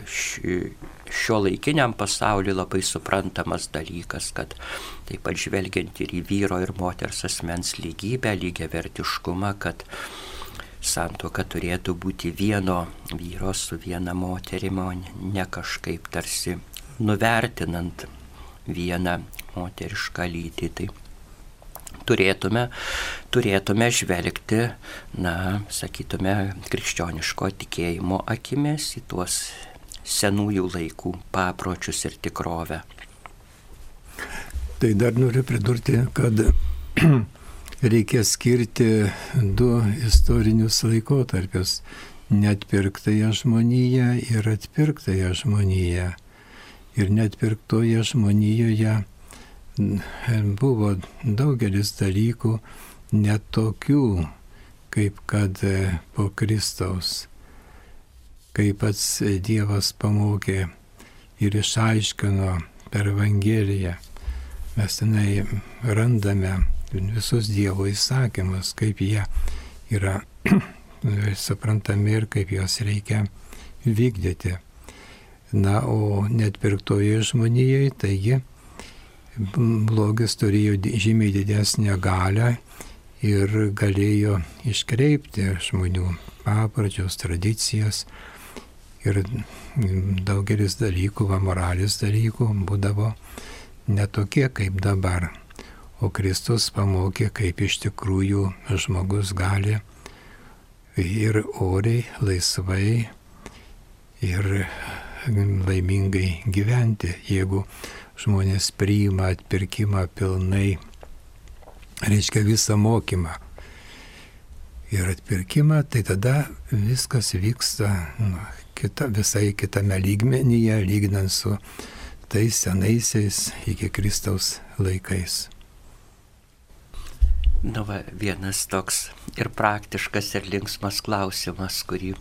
šio laikiniam pasauliu labai suprantamas dalykas, kad taip pat žvelgiant ir į vyro ir moters asmens lygybę, lygiai vertiškumą, kad santuoka turėtų būti vieno vyro su viena moterimi, o ne kažkaip tarsi nuvertinant vieną moterišką lytį. Tai turėtume, turėtume žvelgti, na, sakytume, krikščioniško tikėjimo akimis į tuos senųjų laikų papročius ir tikrovę. Tai dar noriu pridurti, kad reikia skirti du istorinius laikotarpius - netpirktąją žmoniją ir atpirktąją žmoniją. Ir netpirktoje žmonijoje buvo daugelis dalykų netokių, kaip kad po Kristaus, kai pats Dievas pamokė ir išaiškino per Evangeliją. Mes tenai randame visus Dievo įsakymus, kaip jie yra suprantami ir kaip juos reikia vykdyti. Na, o net pirktoje žmonijai, taigi blogis turėjo žymiai didesnę galę ir galėjo iškreipti žmonių papročius, tradicijas. Ir daugelis dalykų, va moralis dalykų būdavo netokie kaip dabar. O Kristus pamokė, kaip iš tikrųjų žmogus gali ir oriai, laisvai ir laimingai gyventi, jeigu žmonės priima atpirkimą pilnai, reiškia visą mokymą. Ir atpirkimą, tai tada viskas vyksta nu, kita, visai kitame lygmenyje, lyginant su tais senaisiais iki Kristaus laikais. Nu, va, vienas toks ir praktiškas, ir linksmas klausimas, kurį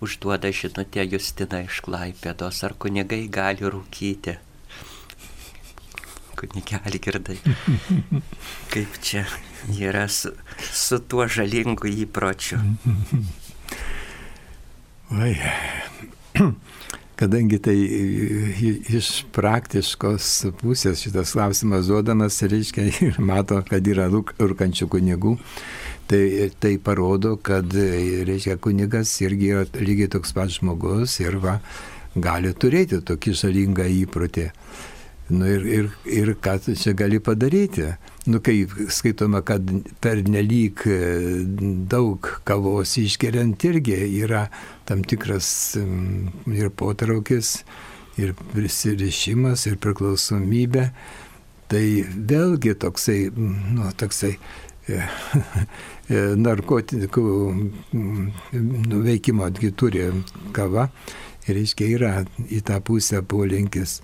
užduoda žinutė Justina iš Klaipėdos. Ar kunigai gali rūkyti? kunigelį girdai. Kaip čia yra su, su tuo žalingu įpročiu. Oi. Kadangi tai iš praktiškos pusės šitas klausimas duodamas, reiškia, ir mato, kad yra rūkančių kunigų, tai tai parodo, kad, reiškia, kunigas irgi yra lygiai toks pat žmogus ir va, gali turėti tokį žalingą įprotį. Nu ir, ir, ir ką tu čia gali padaryti? Nu, kai skaitoma, kad per nelik e, daug kavos išgeriant irgi yra tam tikras ir potraukis, ir prisirišimas, ir priklausomybė, tai vėlgi toksai, nu, toksai e, e, narkotikų nuveikimo turi kava. Ir, reiškia, yra į tą pusę polinkis.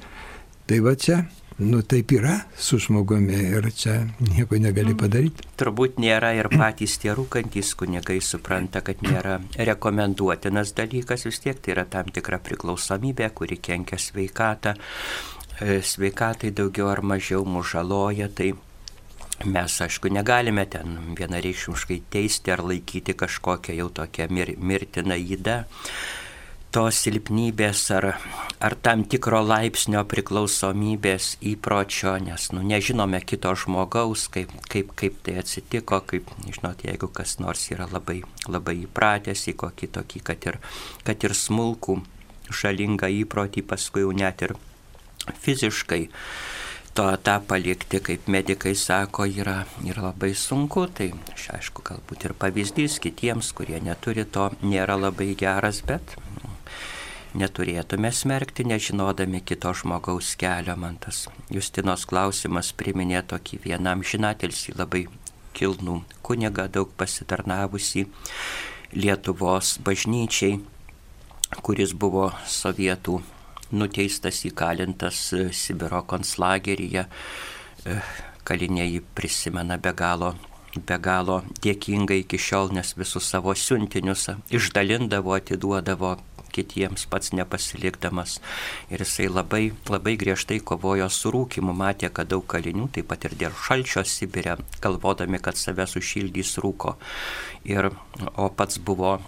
Tai va čia, nu taip yra su žmogumi ir čia nieko negali padaryti. Turbūt nėra ir patys tie rūkantys kunigai supranta, kad nėra rekomenduotinas dalykas, vis tiek tai yra tam tikra priklausomybė, kuri kenkia sveikatą. E, sveikatai daugiau ar mažiau mužaloja, tai mes, aišku, negalime ten vienareikšmiškai teisti ar laikyti kažkokią jau tokią mir mirtiną įdą tos silpnybės ar, ar tam tikro laipsnio priklausomybės įpročio, nes nu, nežinome kito žmogaus, kaip, kaip, kaip tai atsitiko, kaip, žinot, jeigu kas nors yra labai, labai įpratęs į kokį tokį, kad ir, kad ir smulkų, žalingą įprotį, paskui jau net ir fiziškai to tą palikti, kaip medikai sako, yra, yra labai sunku. Tai aš aišku, galbūt ir pavyzdys kitiems, kurie neturi to, nėra labai geras, bet neturėtume smerkti, nežinodami kito žmogaus kelio. Man tas Justinos klausimas priminė tokį vienam žinatelsi labai kilnų kunigą, daug pasitarnavusi Lietuvos bažnyčiai, kuris buvo sovietų nuteistas įkalintas Sibiro konslageryje. Kaliniai prisimena be galo be galo dėkingai iki šiol, nes visus savo siuntinius išdalindavo, atiduodavo kitiems pats nepasilikdamas. Ir jisai labai, labai griežtai kovojo su rūkimu, matė, kad daug kalinių, taip pat ir dėl šalčio Sibirė, galvodami, kad save sušildys rūko. Ir, o pats buvo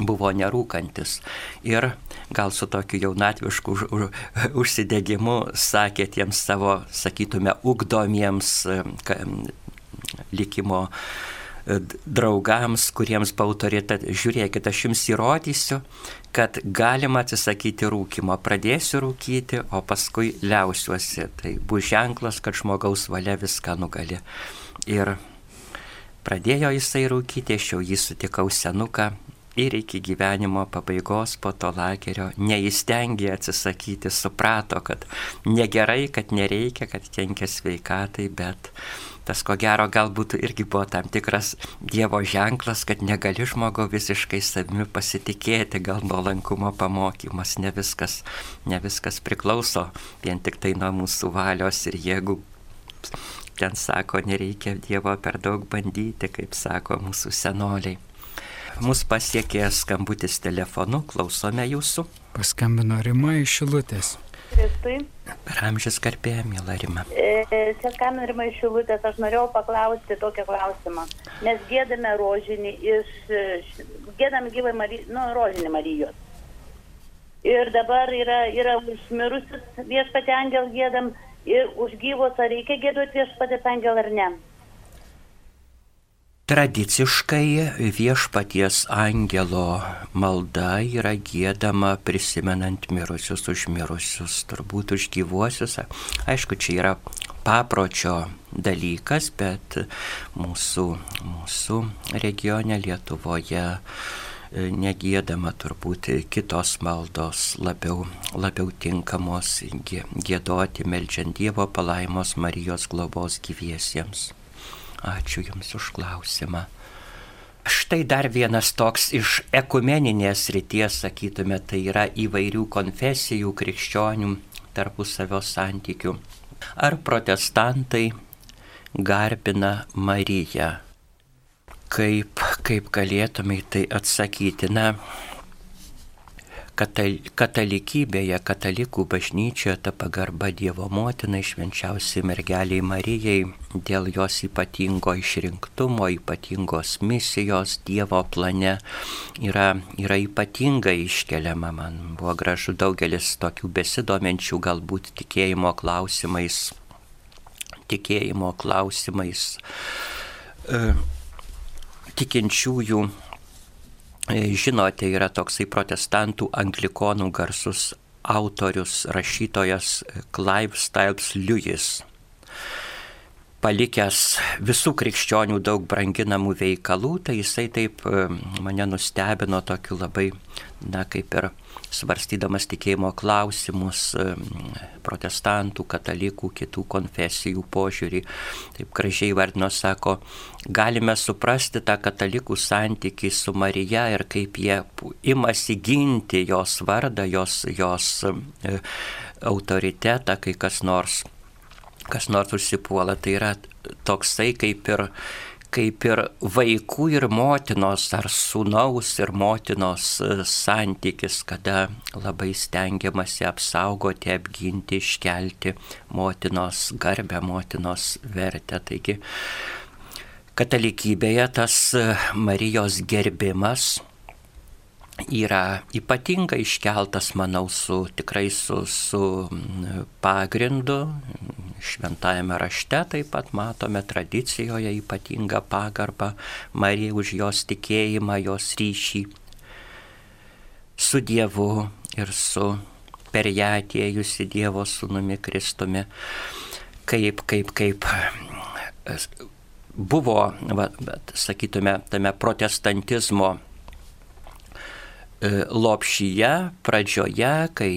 buvo nerūkantis. Ir gal su tokiu jaunatvišku už, už, užsidegimu sakė tiems savo, sakytume, ugdomiems likimo draugams, kuriems po autoritetą, žiūrėkit, aš jums įrodysiu, kad galima atsisakyti rūkimo, pradėsiu rūkyti, o paskui liausiuosi. Tai bus ženklas, kad žmogaus valia viską nugali. Ir pradėjo jisai rūkyti, aš jau jį sutikau senuką. Ir iki gyvenimo pabaigos po to lagerio neįstengė atsisakyti, suprato, kad negerai, kad nereikia, kad kenkia sveikatai, bet tas ko gero galbūt irgi buvo tam tikras Dievo ženklas, kad negali žmogo visiškai savimi pasitikėti, gal nuolankumo pamokymas, ne viskas, ne viskas priklauso vien tik tai nuo mūsų valios ir jėgų. Ten sako, nereikia Dievo per daug bandyti, kaip sako mūsų senoliai. Mūsų pasiekė skambutis telefonu, klausome jūsų. Paskambino Rima iš Šilutės. Kristui. Per amžius karpėję, mėla Rima. E, Seskamė Rima iš Šilutės, aš norėjau paklausti tokią klausimą. Mes gėdame rožinį iš, gėdame gyvai Marijos, nu, rožinį Marijos. Ir dabar yra, yra užmirusius viešpatė angel gėdam ir už gyvos, ar reikia gėduoti viešpatė angel ar ne? Tradiciškai viešpaties angelo malda yra gėdama prisimenant mirusius už mirusius, turbūt už gyvuosius. Aišku, čia yra papročio dalykas, bet mūsų, mūsų regione Lietuvoje e, negėdama turbūt kitos maldos labiau, labiau tinkamos gėdoti, melžiant Dievo palaimos Marijos globos gyviesiems. Ačiū Jums už klausimą. Štai dar vienas toks iš ekumeninės ryties, sakytume, tai yra įvairių konfesijų krikščionių tarpusavio santykių. Ar protestantai garbina Mariją? Kaip, kaip galėtumai tai atsakyti? Na, katal, katalikybėje, katalikų bažnyčioje ta pagarba Dievo motinai, švenčiausiai mergeliai Marijai, dėl jos ypatingo išrinktumo, ypatingos misijos Dievo plane yra, yra ypatingai iškeliama. Man buvo gražu daugelis tokių besidomenčių galbūt tikėjimo klausimais, tikėjimo klausimais. E, tikinčiųjų žinote, yra toksai protestantų anglikonų garsus autorius, rašytojas Clive Stiles Lewis. Palikęs visų krikščionių daug branginamų veikalų, tai jisai taip e, mane nustebino tokiu labai, na kaip ir svarstydamas tikėjimo klausimus, protestantų, katalikų, kitų konfesijų požiūrį, taip gražiai vardino, sako, galime suprasti tą katalikų santykį su Marija ir kaip jie imasi ginti jos vardą, jos, jos e, autoritetą, kai kas nors kas nors užsipuola, tai yra toksai kaip ir, kaip ir vaikų ir motinos ar sūnaus ir motinos e, santykis, kada labai stengiamasi apsaugoti, apginti, iškelti motinos garbę, motinos vertę. Taigi katalikybėje tas e, Marijos gerbimas yra ypatingai iškeltas, manau, su tikrai su, su pagrindu. Šventajame rašte taip pat matome tradicijoje ypatingą pagarbą Marijai už jos tikėjimą, jos ryšį su Dievu ir su per ją atėjusi Dievo sūnumi Kristumi. Kaip, kaip, kaip buvo, va, bet, sakytume, tame protestantizmo lopšyje pradžioje, kai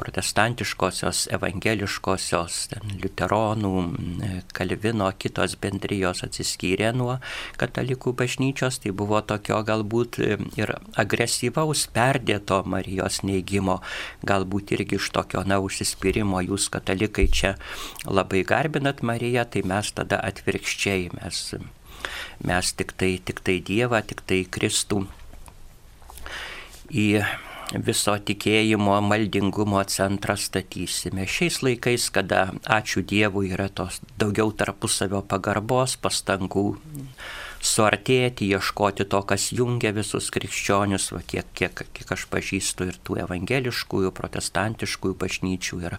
protestantiškosios, evangeliškosios, liuteronų, kalvino, kitos bendrijos atsiskyrė nuo katalikų bažnyčios, tai buvo tokio galbūt ir agresyvaus perdėto Marijos neigimo, galbūt irgi iš tokio, na, užsispyrimo, jūs katalikai čia labai garbinat Mariją, tai mes tada atvirkščiai, mes, mes tik tai, tik tai Dievą, tik tai Kristų į viso tikėjimo, maldingumo centrą statysime. Šiais laikais, kada, ačiū Dievui, yra tos daugiau tarpusavio pagarbos, pastangų suartėti, ieškoti to, kas jungia visus krikščionius, va, kiek, kiek, kiek aš pažįstu ir tų evangeliškųjų, protestantiškųjų bažnyčių, ir,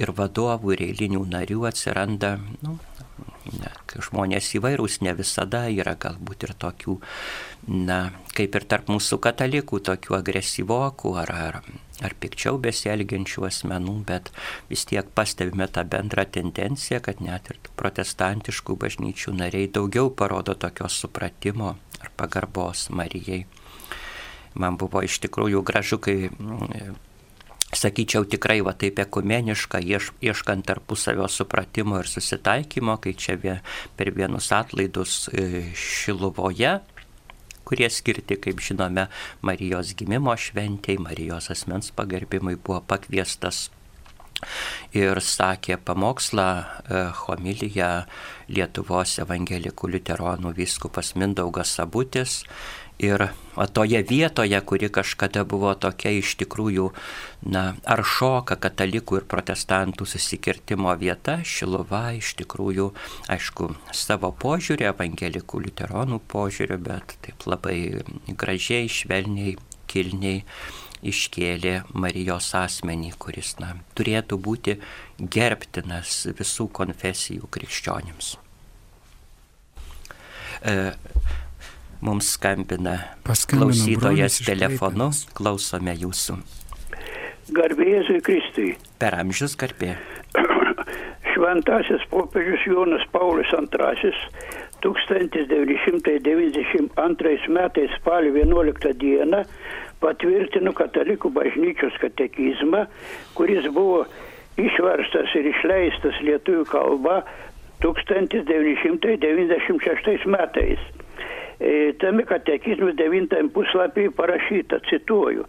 ir vadovų, ir eilinių narių atsiranda nu, ne, žmonės įvairūs, ne visada yra galbūt ir tokių, na, kaip ir tarp mūsų katalikų, tokių agresyvokų ar, ar, ar pikčiau besielgiančių asmenų, bet vis tiek pastebime tą bendrą tendenciją, kad net ir protestantiškų bažnyčių nariai daugiau parodo tokios supratimo ar pagarbos Marijai. Man buvo iš tikrųjų gražu, kai sakyčiau, tikrai va taip ekumeniška, ieš, ieškant tarpusavio supratimo ir susitaikymo, kai čia vien, per vienus atlaidus e, Šiluvoje, kurie skirti, kaip žinome, Marijos gimimo šventėjai, Marijos asmens pagarbimui buvo pakviestas ir sakė pamokslą e, homiliją Lietuvos evangelikų liuteronų vyskupas Mindaugas Sabutis Ir toje vietoje, kuri kažkada buvo tokia iš tikrųjų, na, ar šoka katalikų ir protestantų susikirtimo vieta, Šiluva iš tikrųjų, aišku, savo požiūrį, evangelikų liuteronų požiūrį, bet taip labai gražiai, švelniai, kilniai iškėlė Marijos asmenį, kuris, na, turėtų būti gerbtinas visų konfesijų krikščionims. Mums skambina klausytojas telefonu, klausome jūsų. Garbėjėzui Kristui. Per amžius garbė. Šventasis popiežius Jonas Paulius II 1992 metais spalio 11 dieną patvirtino katalikų bažnyčios katekizmą, kuris buvo išverstas ir išleistas lietuvių kalba 1996 metais. E, tame katekizme devintam puslapį parašyta, cituoju,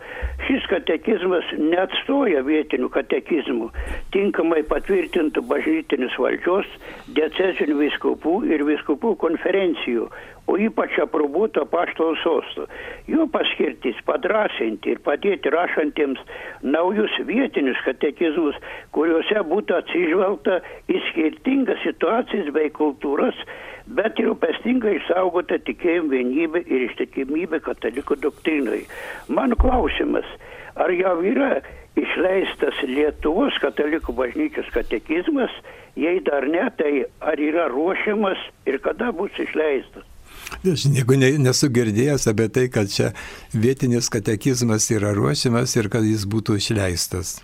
šis katekizmas neatstoja vietinių katekizmų, tinkamai patvirtintų bažnytinės valdžios, diecezinių viskupų ir viskupų konferencijų, o ypač aprobuoto paštalo sosto. Jo paskirtis padrasinti ir padėti rašantiems naujus vietinius katekizmus, kuriuose būtų atsižvelgta į skirtingas situacijas bei kultūras, bet ir rūpestingai išsaugota tikėjimo vienybė ir ištikimybė katalikų doktrinai. Mano klausimas, ar jau yra išleistas Lietuvos katalikų bažnyčios katekizmas, jei dar ne, tai ar yra ruošiamas ir kada bus išleistas? Aš nieko ne, nesu girdėjęs apie tai, kad čia vietinis katekizmas yra ruošiamas ir kad jis būtų išleistas.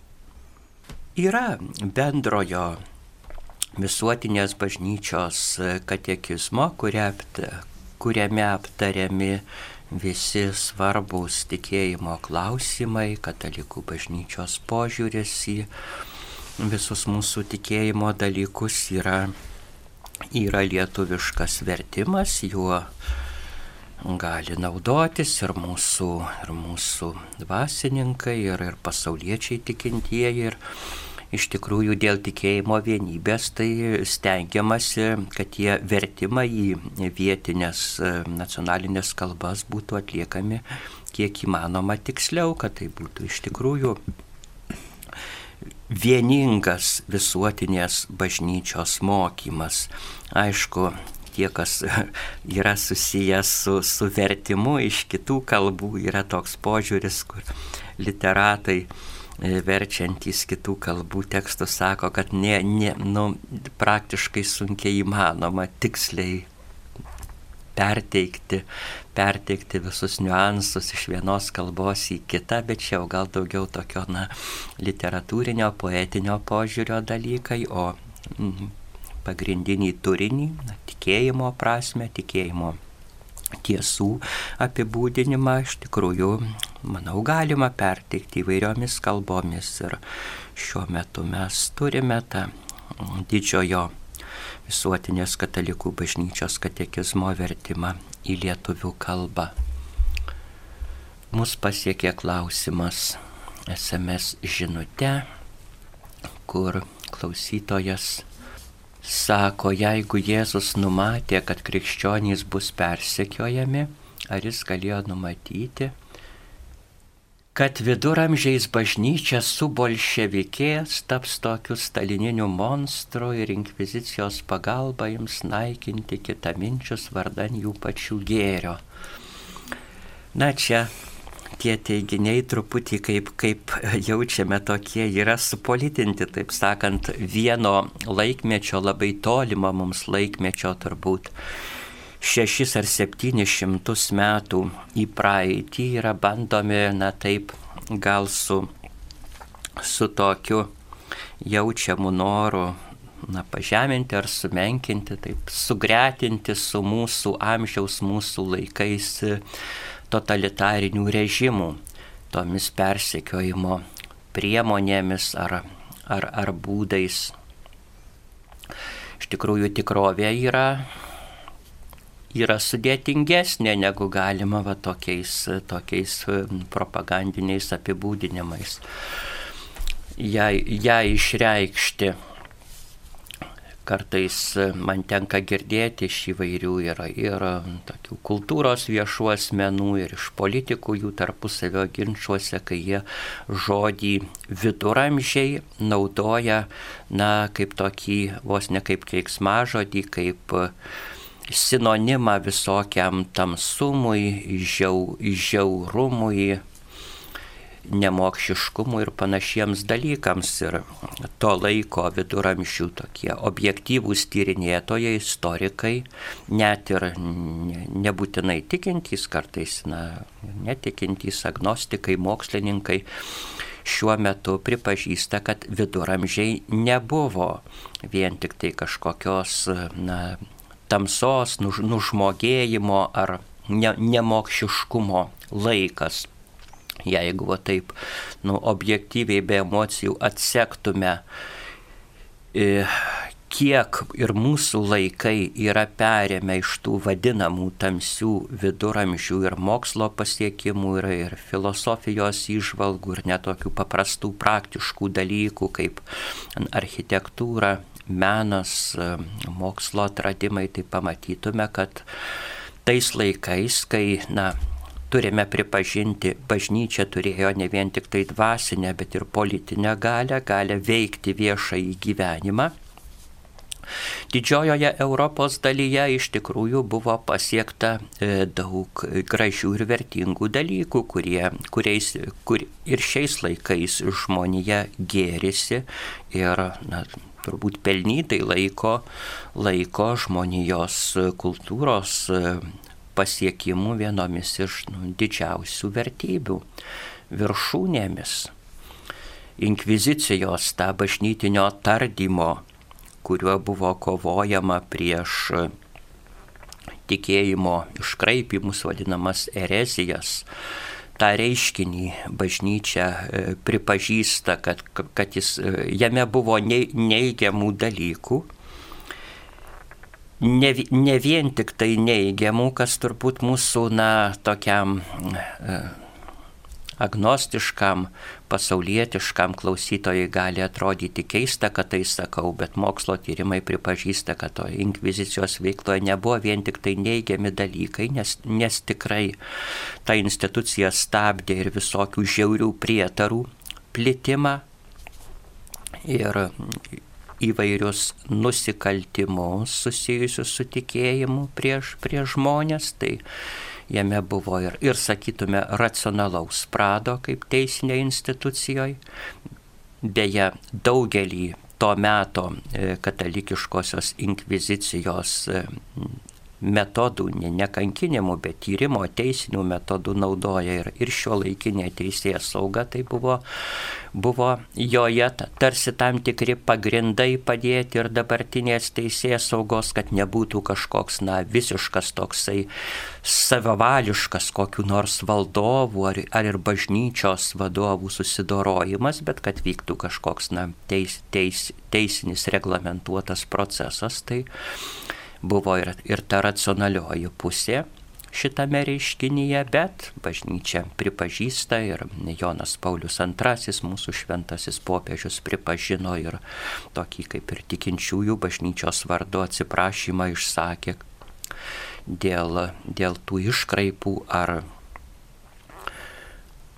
Yra bendrojo visuotinės bažnyčios katekizmo, kuriame aptariami visi svarbus tikėjimo klausimai, katalikų bažnyčios požiūris į visus mūsų tikėjimo dalykus yra, yra lietuviškas vertimas, juo gali naudotis ir mūsų, ir mūsų dvasininkai, ir, ir pasauliečiai tikintieji. Ir, iš tikrųjų dėl tikėjimo vienybės tai stengiamasi, kad tie vertimai į vietinės e, nacionalinės kalbas būtų atliekami kiek įmanoma tiksliau, kad tai būtų iš tikrųjų vieningas visuotinės bažnyčios mokymas. Aišku, tie, kas yra susijęs su, su vertimu iš kitų kalbų, yra toks požiūris, kur literatai e, verčiantys kitų kalbų tekstus sako, kad ne, ne, nu, praktiškai sunkiai įmanoma tiksliai perteikti, perteikti visus niuansus iš vienos kalbos į kitą, bet čia jau gal daugiau tokio, na, literatūrinio, poetinio požiūrio dalykai, o mm, pagrindinį turinį, na, tikėjimo prasme, tikėjimo tiesų apibūdinimą iš tikrųjų, manau, galima perteikti įvairiomis kalbomis ir šiuo metu mes turime tą didžiojo visuotinės katalikų bažnyčios katekizmo vertimą į lietuvių kalbą. Mus pasiekė klausimas SMS žinute, kur klausytojas sako, jeigu Jėzus numatė, kad krikščionys bus persekiojami, ar jis galėjo numatyti, kad viduramžiais bažnyčia su bolševikės taps tokiu stalininiu monstru ir inkvizicijos pagalba jums naikinti kitaminčius vardan jų pačių gėrio. Na čia tie teiginiai truputį kaip, kaip jaučiame tokie yra supolitinti, taip sakant, vieno laikmečio labai tolimo mums laikmečio turbūt šešis ar septynis šimtus metų į praeitį yra bandomi, na taip, gal su, su tokiu jaučiamu noru na, pažeminti ar sumenkinti, taip sugretinti su mūsų amžiaus, mūsų laikais totalitarinių režimų, tomis persekiojimo priemonėmis ar, ar, ar būdais. Iš tikrųjų tikrovė yra, yra sudėtingesnė negu galima va, tokiais, tokiais propagandiniais apibūdinimais. Ją, ją išreikšti kartais man tenka girdėti iš įvairių ir, ir tokių kultūros viešų asmenų ir iš politikų jų tarpusavio ginčiuose, kai jie žodį viduramžiai naudoja, na, kaip tokį vos ne kaip keiksmažodį, kaip sinonimą visokiam tamsumui, žiau, žiaurumui, nemokšiškumui ir panašiems dalykams. Ir to laiko viduramžių tokie objektyvūs tyrinėtojai, istorikai, net ir nebūtinai tikintys, kartais na, netikintys agnostikai, mokslininkai šiuo metu pripažįsta, kad viduramžiai nebuvo vien tik tai kažkokios na, tamsos, nuž, nužmogėjimo ar ne, nemokšiškumo laikas jeigu va taip, nu, objektyviai be emocijų atsektume, e, kiek ir mūsų laikai yra perėmę iš tų vadinamų tamsių viduramžių ir mokslo pasiekimų, ir, ir filosofijos įžvalgų, ir netokių paprastų praktiškų dalykų kaip architektūra, menas, e, mokslo atradimai, tai pamatytume, kad tais laikais, kai, na, turime pripažinti, bažnyčia turėjo ne vien tik tai dvasinę, bet ir politinę galę, galę veikti viešąjį gyvenimą. Didžiojoje Europos dalyje iš tikrųjų buvo pasiekta e, daug gražių ir vertingų dalykų, kurie, kuriais kur ir šiais laikais žmonija gėrisi ir na, turbūt pelnytai laiko, laiko žmonijos kultūros pasiekimų vienomis iš nu, didžiausių vertybių viršūnėmis. Inkvizicijos tą bažnytinio tardymo, kuriuo buvo kovojama prieš tikėjimo iškraipimus, vadinamas erezijas, tą reiškinį bažnyčia e, pripažįsta, kad, kad jis, e, jame buvo neigiamų dalykų, ne, ne vien tik tai neigiamų, kas turbūt mūsų, na, tokiam e, agnostiškam, pasaulietiškam klausytojai gali atrodyti keista, kad tai sakau, bet mokslo tyrimai pripažįsta, kad to inkvizicijos veikloje nebuvo vien tik tai neigiami dalykai, nes, nes tikrai ta institucija stabdė ir visokių žiaurių prietarų plitimą. Ir įvairius nusikaltimus susijusius su tikėjimu prieš, prieš žmonės. Tai jame buvo ir, ir sakytume, racionalaus prado kaip teisinė institucijoje. Beje, daugelį to meto e, katalikiškosios inkvizicijos e, metodų, ne, ne kankinimų, bet tyrimo teisinių metodų naudoja ir, ir šio laikinė teisėja sauga, tai buvo, buvo joje tarsi tam tikri pagrindai padėti ir dabartinės teisėja saugos, kad nebūtų kažkoks, na, visiškas toksai savavališkas kokiu nors valdovų ar, ar ir bažnyčios vadovų susidorojimas, bet kad vyktų kažkoks, na, teis, teis, teisinis reglamentuotas procesas. Tai, buvo ir, ir ta racionalioji pusė šitame reiškinyje, bet bažnyčia pripažįsta ir Jonas Paulius II, mūsų šventasis popiežius, pripažino ir tokį kaip ir tikinčiųjų bažnyčios vardu atsiprašymą išsakė dėl, dėl tų iškraipų ar,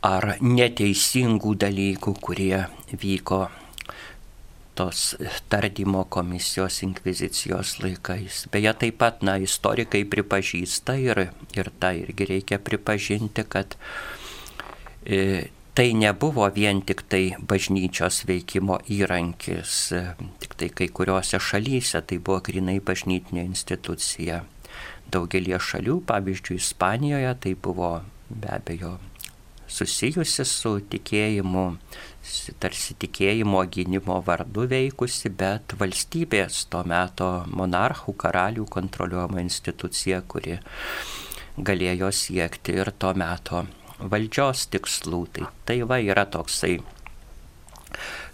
ar neteisingų dalykų, kurie vyko tos tardymo komisijos inkvizicijos laikais. Beje, taip pat, na, istorikai pripažįsta ir, ir tą irgi reikia pripažinti, kad e, tai nebuvo vien tik tai bažnyčios veikimo įrankis, e, tik tai kai kuriuose šalyse tai buvo grinai bažnytinė institucija. Daugelie šalių, pavyzdžiui, Ispanijoje tai buvo be abejo susijusi su tikėjimu, tarsi tikėjimo gynimo vardu veikusi, bet valstybės to meto monarchų, karalių kontroliuojama institucija, kuri galėjo siekti ir to meto valdžios tikslų. Tai, tai va yra toksai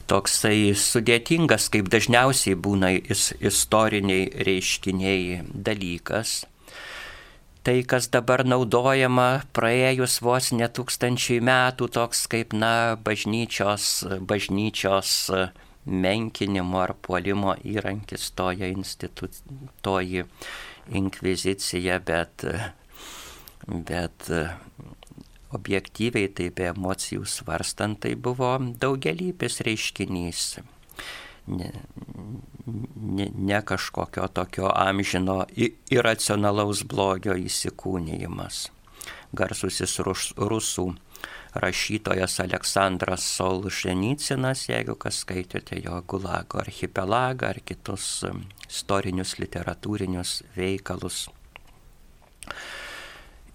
toksai sudėtingas, kaip dažniausiai būna is, istoriniai reiškiniai dalykas tai, kas dabar naudojama praėjus vos netūkstančiai metų, toks kaip, na, bažnyčios, bažnyčios menkinimo ar puolimo įrankis toje institucijoje, toji inkvizicija, bet, bet objektyviai, tai be emocijų svarstant, tai buvo daugelypis reiškinys. Ne, ne, ne kažkokio tokio amžino iracionalaus blogio įsikūnyjimas. Garsusis rus, rusų rašytojas Aleksandras Solženicinas, jeigu kas skaitėte jo Gulago archipelagą ar kitus um, istorinius literatūrinius veikalus,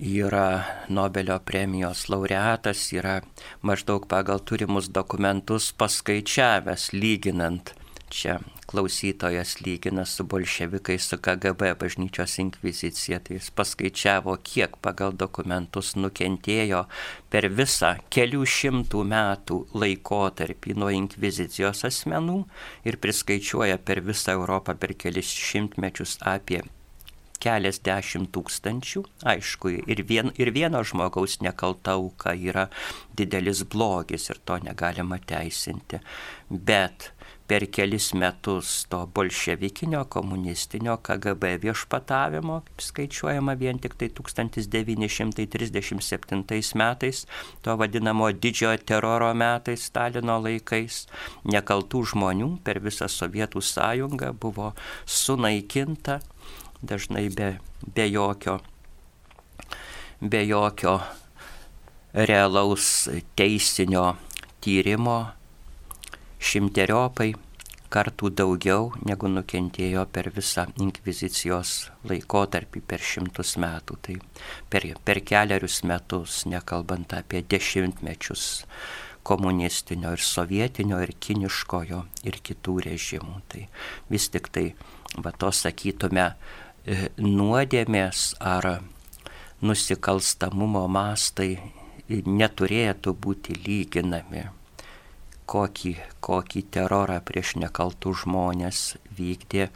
yra Nobelio premijos laureatas, yra maždaug pagal turimus dokumentus paskaičiavęs, lyginant čia klausytojas lygina su bolševikais, su KGB bažnyčios inkvizicija, tai jis paskaičiavo, kiek pagal dokumentus nukentėjo per visą kelių šimtų metų laikotarpį nuo inkvizicijos asmenų ir priskaičiuoja per visą Europą per kelis šimtmečius apie keliasdešimt tūkstančių. Aišku, ir, vien, ir vieno žmogaus nekalta auka yra didelis blogis ir to negalima teisinti. Bet per kelis metus to bolševikinio, komunistinio KGB viešpatavimo, skaičiuojama vien tik tai 1937 metais, to vadinamo didžiojo teroro metais, Stalino laikais, nekaltų žmonių per visą Sovietų sąjungą buvo sunaikinta, dažnai be, be jokio, be jokio realaus teisinio tyrimo šimteriopai kartų daugiau negu nukentėjo per visą inkvizicijos laikotarpį per šimtus metų. Tai per, per keliarius metus, nekalbant apie dešimtmečius komunistinio ir sovietinio ir kiniškojo ir kitų režimų. Tai vis tik tai, va to sakytume, e, nuodėmės ar nusikalstamumo mastai neturėtų būti lyginami kokį, kokį terorą prieš nekaltų žmonės vykdė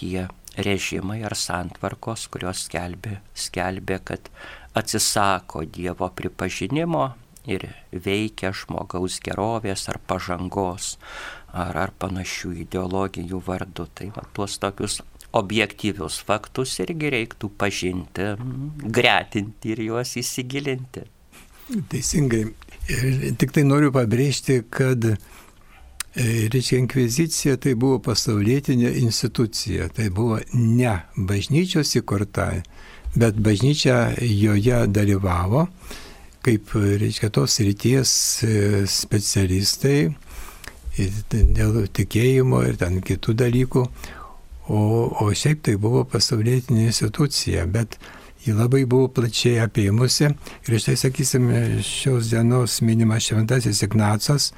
tie režimai ar santvarkos, kurios skelbė, skelbė, kad atsisako Dievo pripažinimo ir veikia žmogaus gerovės ar pažangos ar, ar panašių ideologijų vardu. Tai va, tuos tokius objektyvius faktus irgi reiktų pažinti, gretinti ir juos įsigilinti. Teisingai. Ir tik tai noriu pabrėžti, kad E, reiškia, inkvizicija tai buvo pasaulietinė institucija, tai buvo ne bažnyčios įkurta, bet bažnyčia joje dalyvavo kaip, reiškia, tos ryties e, specialistai dėl tikėjimo ir ten kitų dalykų, o, o šiaip tai buvo pasaulietinė institucija, bet ji labai buvo plačiai apėmusi ir štai, sakysime, šios dienos minimas šventasis Ignacas,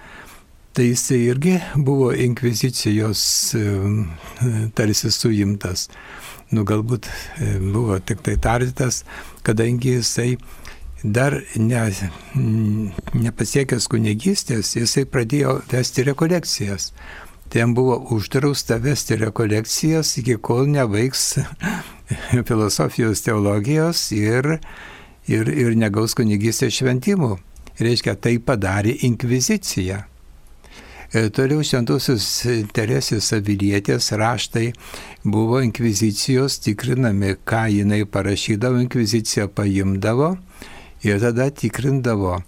tai jisai irgi buvo inkvizicijos tarsi suimtas. Nu, galbūt buvo tik tai tardytas, kadangi jisai dar ne, nepasiekęs kunigystės, jisai pradėjo vesti rekolekcijas. Ten buvo uždrausta vesti rekolekcijas, iki kol nebaigs filosofijos teologijos ir, ir, ir negaus kunigystės šventimų. Reiškia, tai padarė inkvizicija. E, toliau šventosios Teresės Avilietės raštai buvo inkvizicijos tikrinami, ką jinai parašydavo, inkvizicija paimdavo ir tada tikrindavo,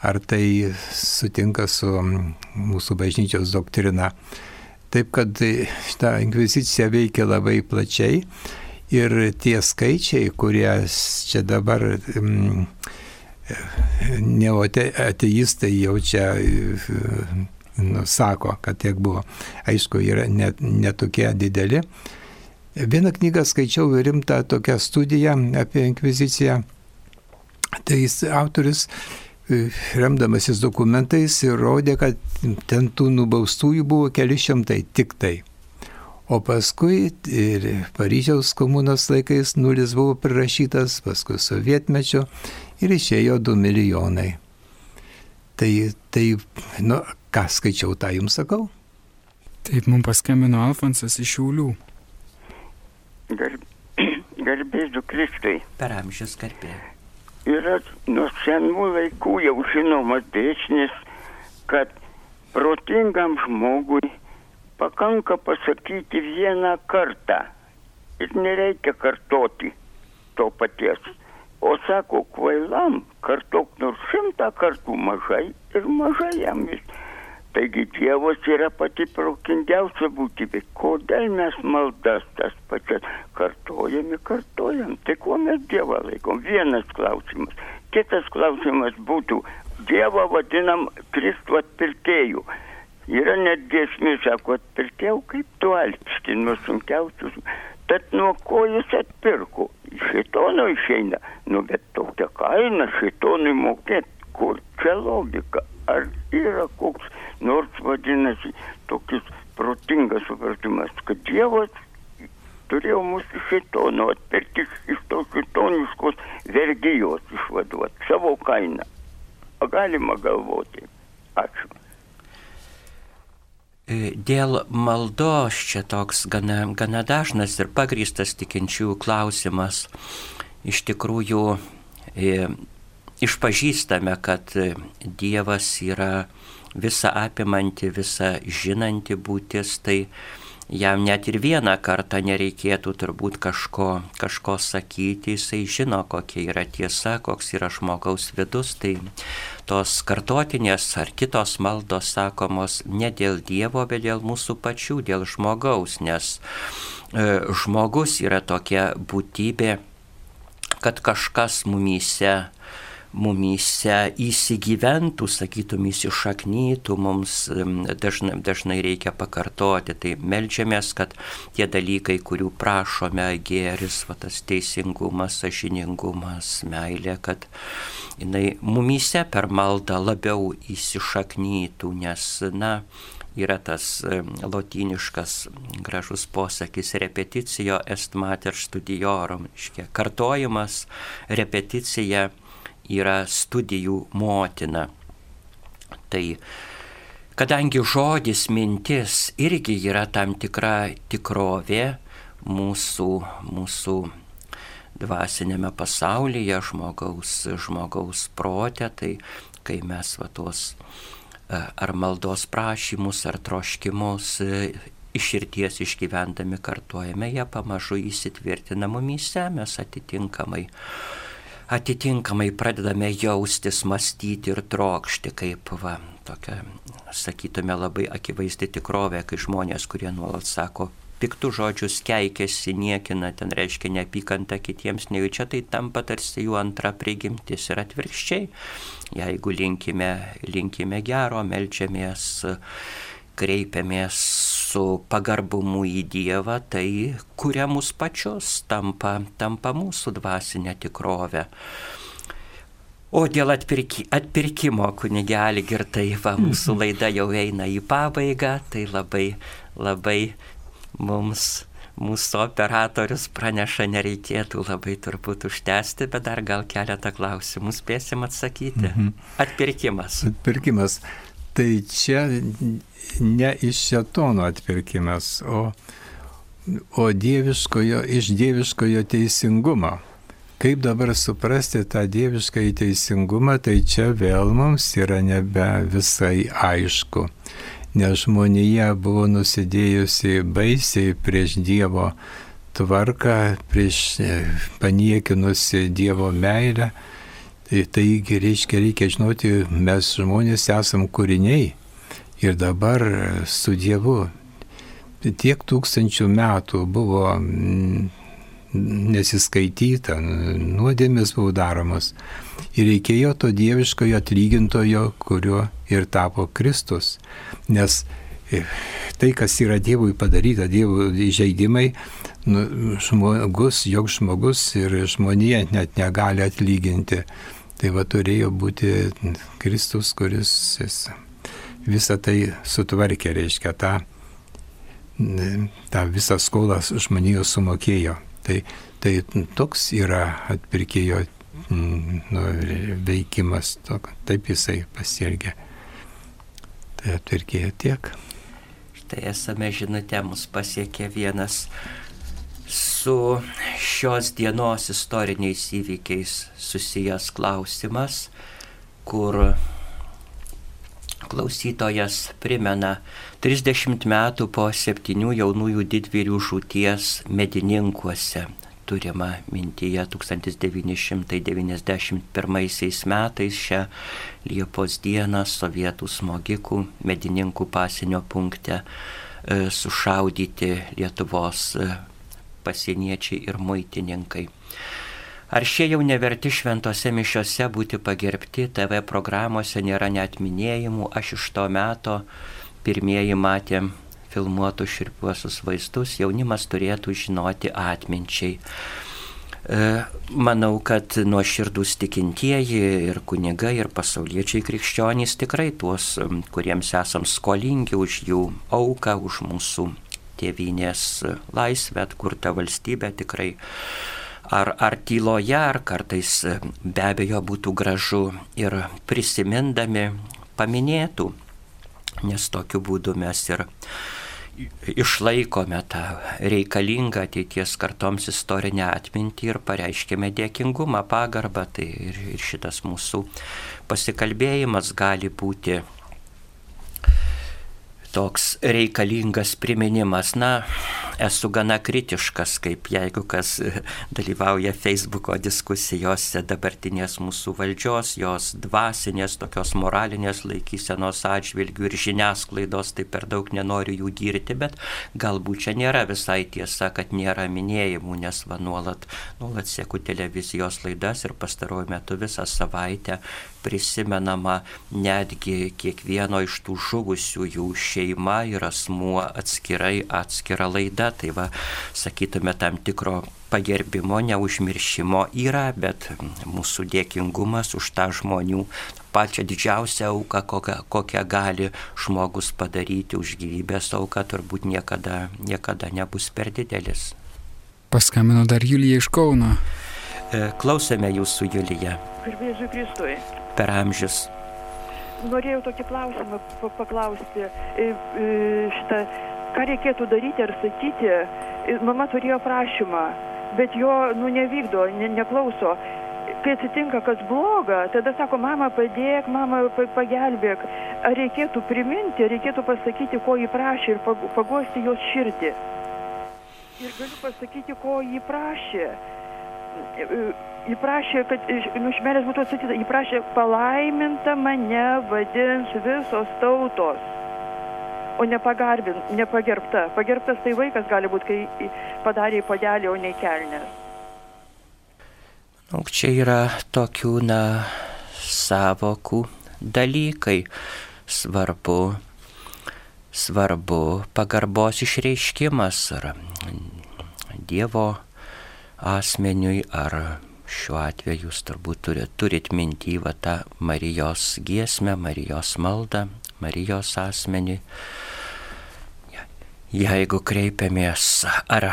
ar tai sutinka su mūsų bažnyčios doktrina. Taip kad šitą inkvizicija veikia labai plačiai ir tie skaičiai, kurie čia dabar mm, neoteistai jau čia nu, sako, kad tiek buvo. Aišku, yra netokie net dideli. Vieną knygą skaičiau rimtą tokią studiją apie inkviziciją. Tai jis autoris, remdamasis dokumentais, įrodė, kad ten tų nubaustųjų buvo keli šimtai tik tai. O paskui ir Paryžiaus komunos laikais nulis buvo prirašytas, paskui sovietmečio ir išėjo 2 milijonai. Tai, tai nu, Ką skaičiau, tą jums sakau? Taip, mums paskambino Alfonsas iš Šiaulių. Garb... Garbėsiu Kristui. Per amžius garbė. Yra nuo senų laikų jau žinomas dėsnis, kad protingam žmogui pakanka pasakyti vieną kartą ir nereikia kartoti to paties. O sako, kvailam, kartok nors šimtą kartų mažai ir mažai jam vis. Taigi Dievas yra pati protingiausia būtybė. Kodėl mes maldas tas pačias kartojame, kartojam? Tai kuo mes Dievą laikom? Vienas klausimas. Kitas klausimas būtų, Dievą vadinam Kristų atpirkėjų. Yra net giesmė, sako, atpirkėjau kaip tu alpsti nuo sunkiausius. Tad nuo ko jis atpirko? Šitono išeina. Nu, bet tokia kaina šitonui mokėti. Kur čia logika? Ar yra koks nors vadinasi tokis protingas supratimas, kad Dievas turėjo mūsų šitono atperti iš tos šitoniškos vergyjos išvaduoti savo kainą. Galima galvoti. Ačiū. E, dėl maldos čia toks gana, gana dažnas ir pagrįstas tikinčiųjų klausimas. Iš tikrųjų, e, išpažįstame, kad Dievas yra visa apimanti, visa žinanti būtis, tai jam net ir vieną kartą nereikėtų turbūt kažko, kažko sakyti, jisai žino, kokia yra tiesa, koks yra žmogaus vidus, tai tos kartotinės ar kitos maldos sakomos ne dėl Dievo, bet dėl mūsų pačių, dėl žmogaus, nes e, žmogus yra tokia būtybė, kad kažkas mumyse mumyse įsigyventų, sakytum, įsišaknytų, mums dažnai, dažnai reikia pakartoti. Tai melžiamės, kad tie dalykai, kurių prašome, gėris, va, tas teisingumas, sažiningumas, meilė, kad jinai mumyse per maldą labiau įsišaknytų, nes, na, yra tas lotyniškas gražus posakis repeticijo est mater studiorum, iškia, kartojimas, repeticija yra studijų motina. Tai kadangi žodis mintis irgi yra tam tikra tikrovė mūsų, mūsų dvasinėme pasaulyje, žmogaus, žmogaus protė, tai kai mes va tuos e, ar maldos prašymus, ar troškimus e, iširties išgyvendami kartuojame, jie pamažu įsitvirtina mumyse, mes atitinkamai atitinkamai pradedame jaustis, mąstyti ir trokšti, kaip va, tokia, sakytume, labai akivaizdi tikrovė, kai žmonės, kurie nuolat sako piktų žodžius keikėsi, niekina, ten reiškia neapykantą kitiems nejaučia, tai tampa tarsi jų antra prigimtis ir atvirkščiai. Jeigu linkime, linkime gero, melčiamės, kreipiamės su pagarbumu į Dievą, tai kuria mus pačius, tampa, tampa mūsų dvasinė tikrovė. O dėl atpirki, atpirkimo kunigelį girtai, va, mūsų laida jau eina į pabaigą, tai labai, labai mums mūsų operatorius praneša, nereikėtų labai turbūt užtęsti, bet dar gal keletą klausimų spėsim atsakyti. Mhm. Atpirkimas. Atpirkimas. Tai čia ne iš šetono atpirkimas, o, o dieviškojo, iš dieviškojo teisingumo. Kaip dabar suprasti tą dievišką teisingumą, tai čia vėl mums yra nebe visai aišku nes žmonija buvo nusidėjusi baisiai prieš Dievo tvarką, prieš e, paniekinusi Dievo meilę. Tai taigi reiškia, reikia žinoti, mes žmonės esam kūriniai ir dabar su Dievu tiek tūkstančių metų buvo mm, nesiskaityta, nuodėmis buvo daromas. Ir reikėjo to dieviškojo atlygintojo, kuriuo ir tapo Kristus. Nes e, tai, kas yra Dievui padaryta, Dievo įžeidimai, nu, žmogus, joks žmogus ir žmonija net negali atlyginti. Tai va turėjo būti Kristus, kuris visą tai sutvarkė, reiškia, tą, tą visą skolą žmonijos sumokėjo. Tai, tai toks yra atpirkėjo nu, veikimas, to, taip jisai pasielgia. Tai atvirkėjo tiek. Štai esame žinutė, mus pasiekė vienas su šios dienos istoriniais įvykiais susijęs klausimas, kur klausytojas primena 30 metų po septynių jaunųjų didvyrių žūties medininkuose turima mintyje 1991 metais šią Liepos dieną sovietų smogikų medininkų pasienio punkte e, sušaudyti Lietuvos e, pasieniečiai ir muitininkai. Ar šie jau neverti šventose mišiose būti pagerbti, TV programuose nėra net minėjimų, aš iš to meto pirmieji matėm filmuotus širpiuosius vaistus jaunimas turėtų žinoti atminčiai. E, manau, kad nuo širdus tikintieji ir kunigai, ir pasauliečiai krikščionys tikrai tuos, kuriems esam skolingi už jų auką, už mūsų tėvynės laisvę, atkurtą valstybę tikrai ar, ar tyloje, ar kartais be abejo būtų gražu ir prisimindami paminėtų, nes tokiu būdu mes ir išlaikome tą reikalingą ateities kartoms istorinę atmintį ir pareiškėme dėkingumą, pagarbą. Tai ir, ir šitas mūsų pasikalbėjimas gali būti toks reikalingas priminimas. Na, esu gana kritiškas, kaip jeigu kas dalyvauja Facebooko diskusijose dabartinės mūsų valdžios, jos dvasinės, tokios moralinės laikysenos atžvilgių ir žiniasklaidos, tai per daug nenoriu jų girti, bet galbūt čia nėra visai tiesa, kad nėra minėjimų, nes va nuolat, nuolat sėku televizijos laidas ir pastaruoju metu visą savaitę prisimenama netgi kiekvieno iš tų žuvusiųjų šeima ir asmuo atskirai atskira laida. Tai va, sakytume, tam tikro pagerbimo, neužmiršimo yra, bet mūsų dėkingumas už tą žmonių pačią didžiausią auką, kokią, kokią gali žmogus padaryti už gyvybės auką, turbūt niekada, niekada nebus per didelis. Paskambino dar Julija iš Kauno. E, klausėme jūsų, Julija. Garbėsiu Kristui per amžius. Norėjau tokį klausimą paklausti. Šitą, ką reikėtų daryti ar sakyti? Mama turėjo prašymą, bet jo nu, nevykdo, ne, neklauso. Kai atsitinka kas bloga, tada sako, mama padėk, mama pagelbėk. Ar reikėtų priminti, reikėtų pasakyti, ko jį prašė ir pagosti jos širdį. Ir galiu pasakyti, ko jį prašė įprašė, kad nu, iš meilės būtų atsakyta, įprašė palaiminta mane vadins visos tautos, o ne pagarbin, nepagerbta. Pagerbtas tai vaikas gali būti, kai padarė padelį, o ne kelnes. Nu, čia yra tokių, na, savokų dalykai. Svarbu, svarbu pagarbos išreiškimas ar Dievo asmeniui ar šiuo atveju jūs turbūt turit, turit mintį va tą Marijos giesmę, Marijos maldą, Marijos asmenį. Jeigu kreipiamės ar,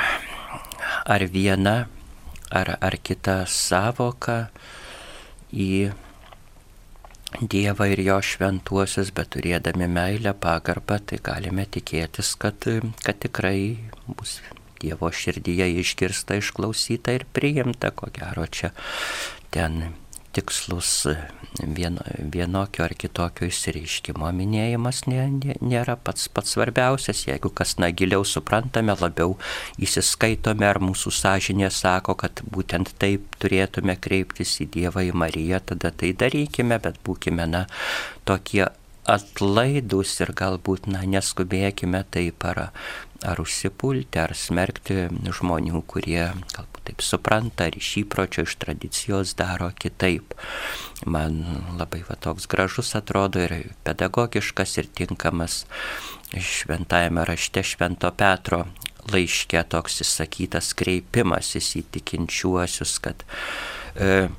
ar viena, ar, ar kita savoka į Dievą ir jo šventuosius, bet turėdami meilę, pagarbą, tai galime tikėtis, kad, kad tikrai bus Dievo širdyje išgirsta, išklausyta ir priimta, ko gero čia ten tikslus vieno, vienokio ar kitokio įsireiškimo minėjimas nė, nė, nėra pats pats svarbiausias. Jeigu kas na giliau suprantame, labiau įsiskaitome, ar mūsų sąžinė sako, kad būtent taip turėtume kreiptis į Dievą, į Mariją, tada tai darykime, bet būkime na tokie atlaidus ir galbūt na neskubėkime taip ar ar užsipulti, ar smerkti žmonių, kurie galbūt taip supranta, ar iš įpročio, iš tradicijos daro kitaip. Man labai va toks gražus atrodo ir pedagogiškas ir tinkamas šventajame rašte Švento Petro laiške toks įsakytas kreipimas įsitikinčiuosius, kad e,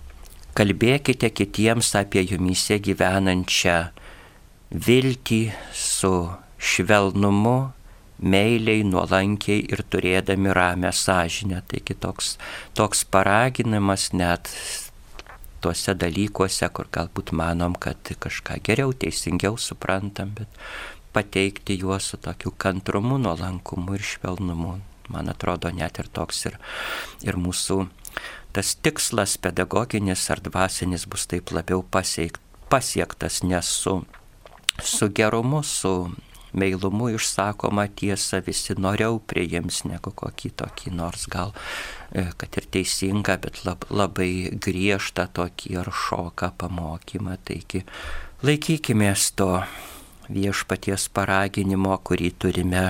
kalbėkite kitiems apie jumyse gyvenančią viltį su švelnumu meiliai, nuolankiai ir turėdami ramę sąžinę. Taigi toks, toks paraginimas net tuose dalykuose, kur galbūt manom, kad kažką geriau, teisingiau suprantam, bet pateikti juos su tokiu kantrumu, nuolankumu ir švelnumu. Man atrodo, net ir toks ir, ir mūsų tas tikslas pedagoginis ar dvasinis bus taip labiau pasiek, pasiektas, nes su, su gerumu, su meilumu išsakoma tiesa visi noriau priims negu kokį tokį nors gal, e, kad ir teisingą, bet lab, labai griežtą tokį ar šoką pamokymą. Taigi laikykime to viešpaties paraginimo, kurį turime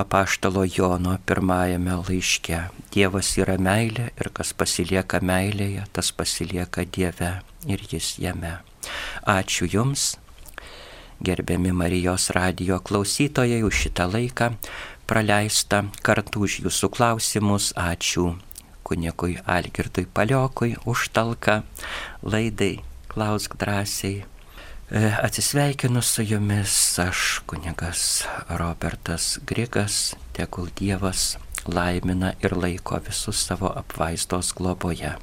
apaštalo Jono pirmajame laiške. Dievas yra meilė ir kas pasilieka meilėje, tas pasilieka Dieve ir jis jame. Ačiū Jums gerbiami Marijos radio klausytojai, už šitą laiką praleistą kartu už jūsų klausimus. Ačiū kunigui Algirdui Paliokui už talką laidai. Klausk drąsiai. E, atsisveikinu su jumis aš kunigas Robertas Grigas, tegul Dievas laimina ir laiko visus savo apvaizdos globoje.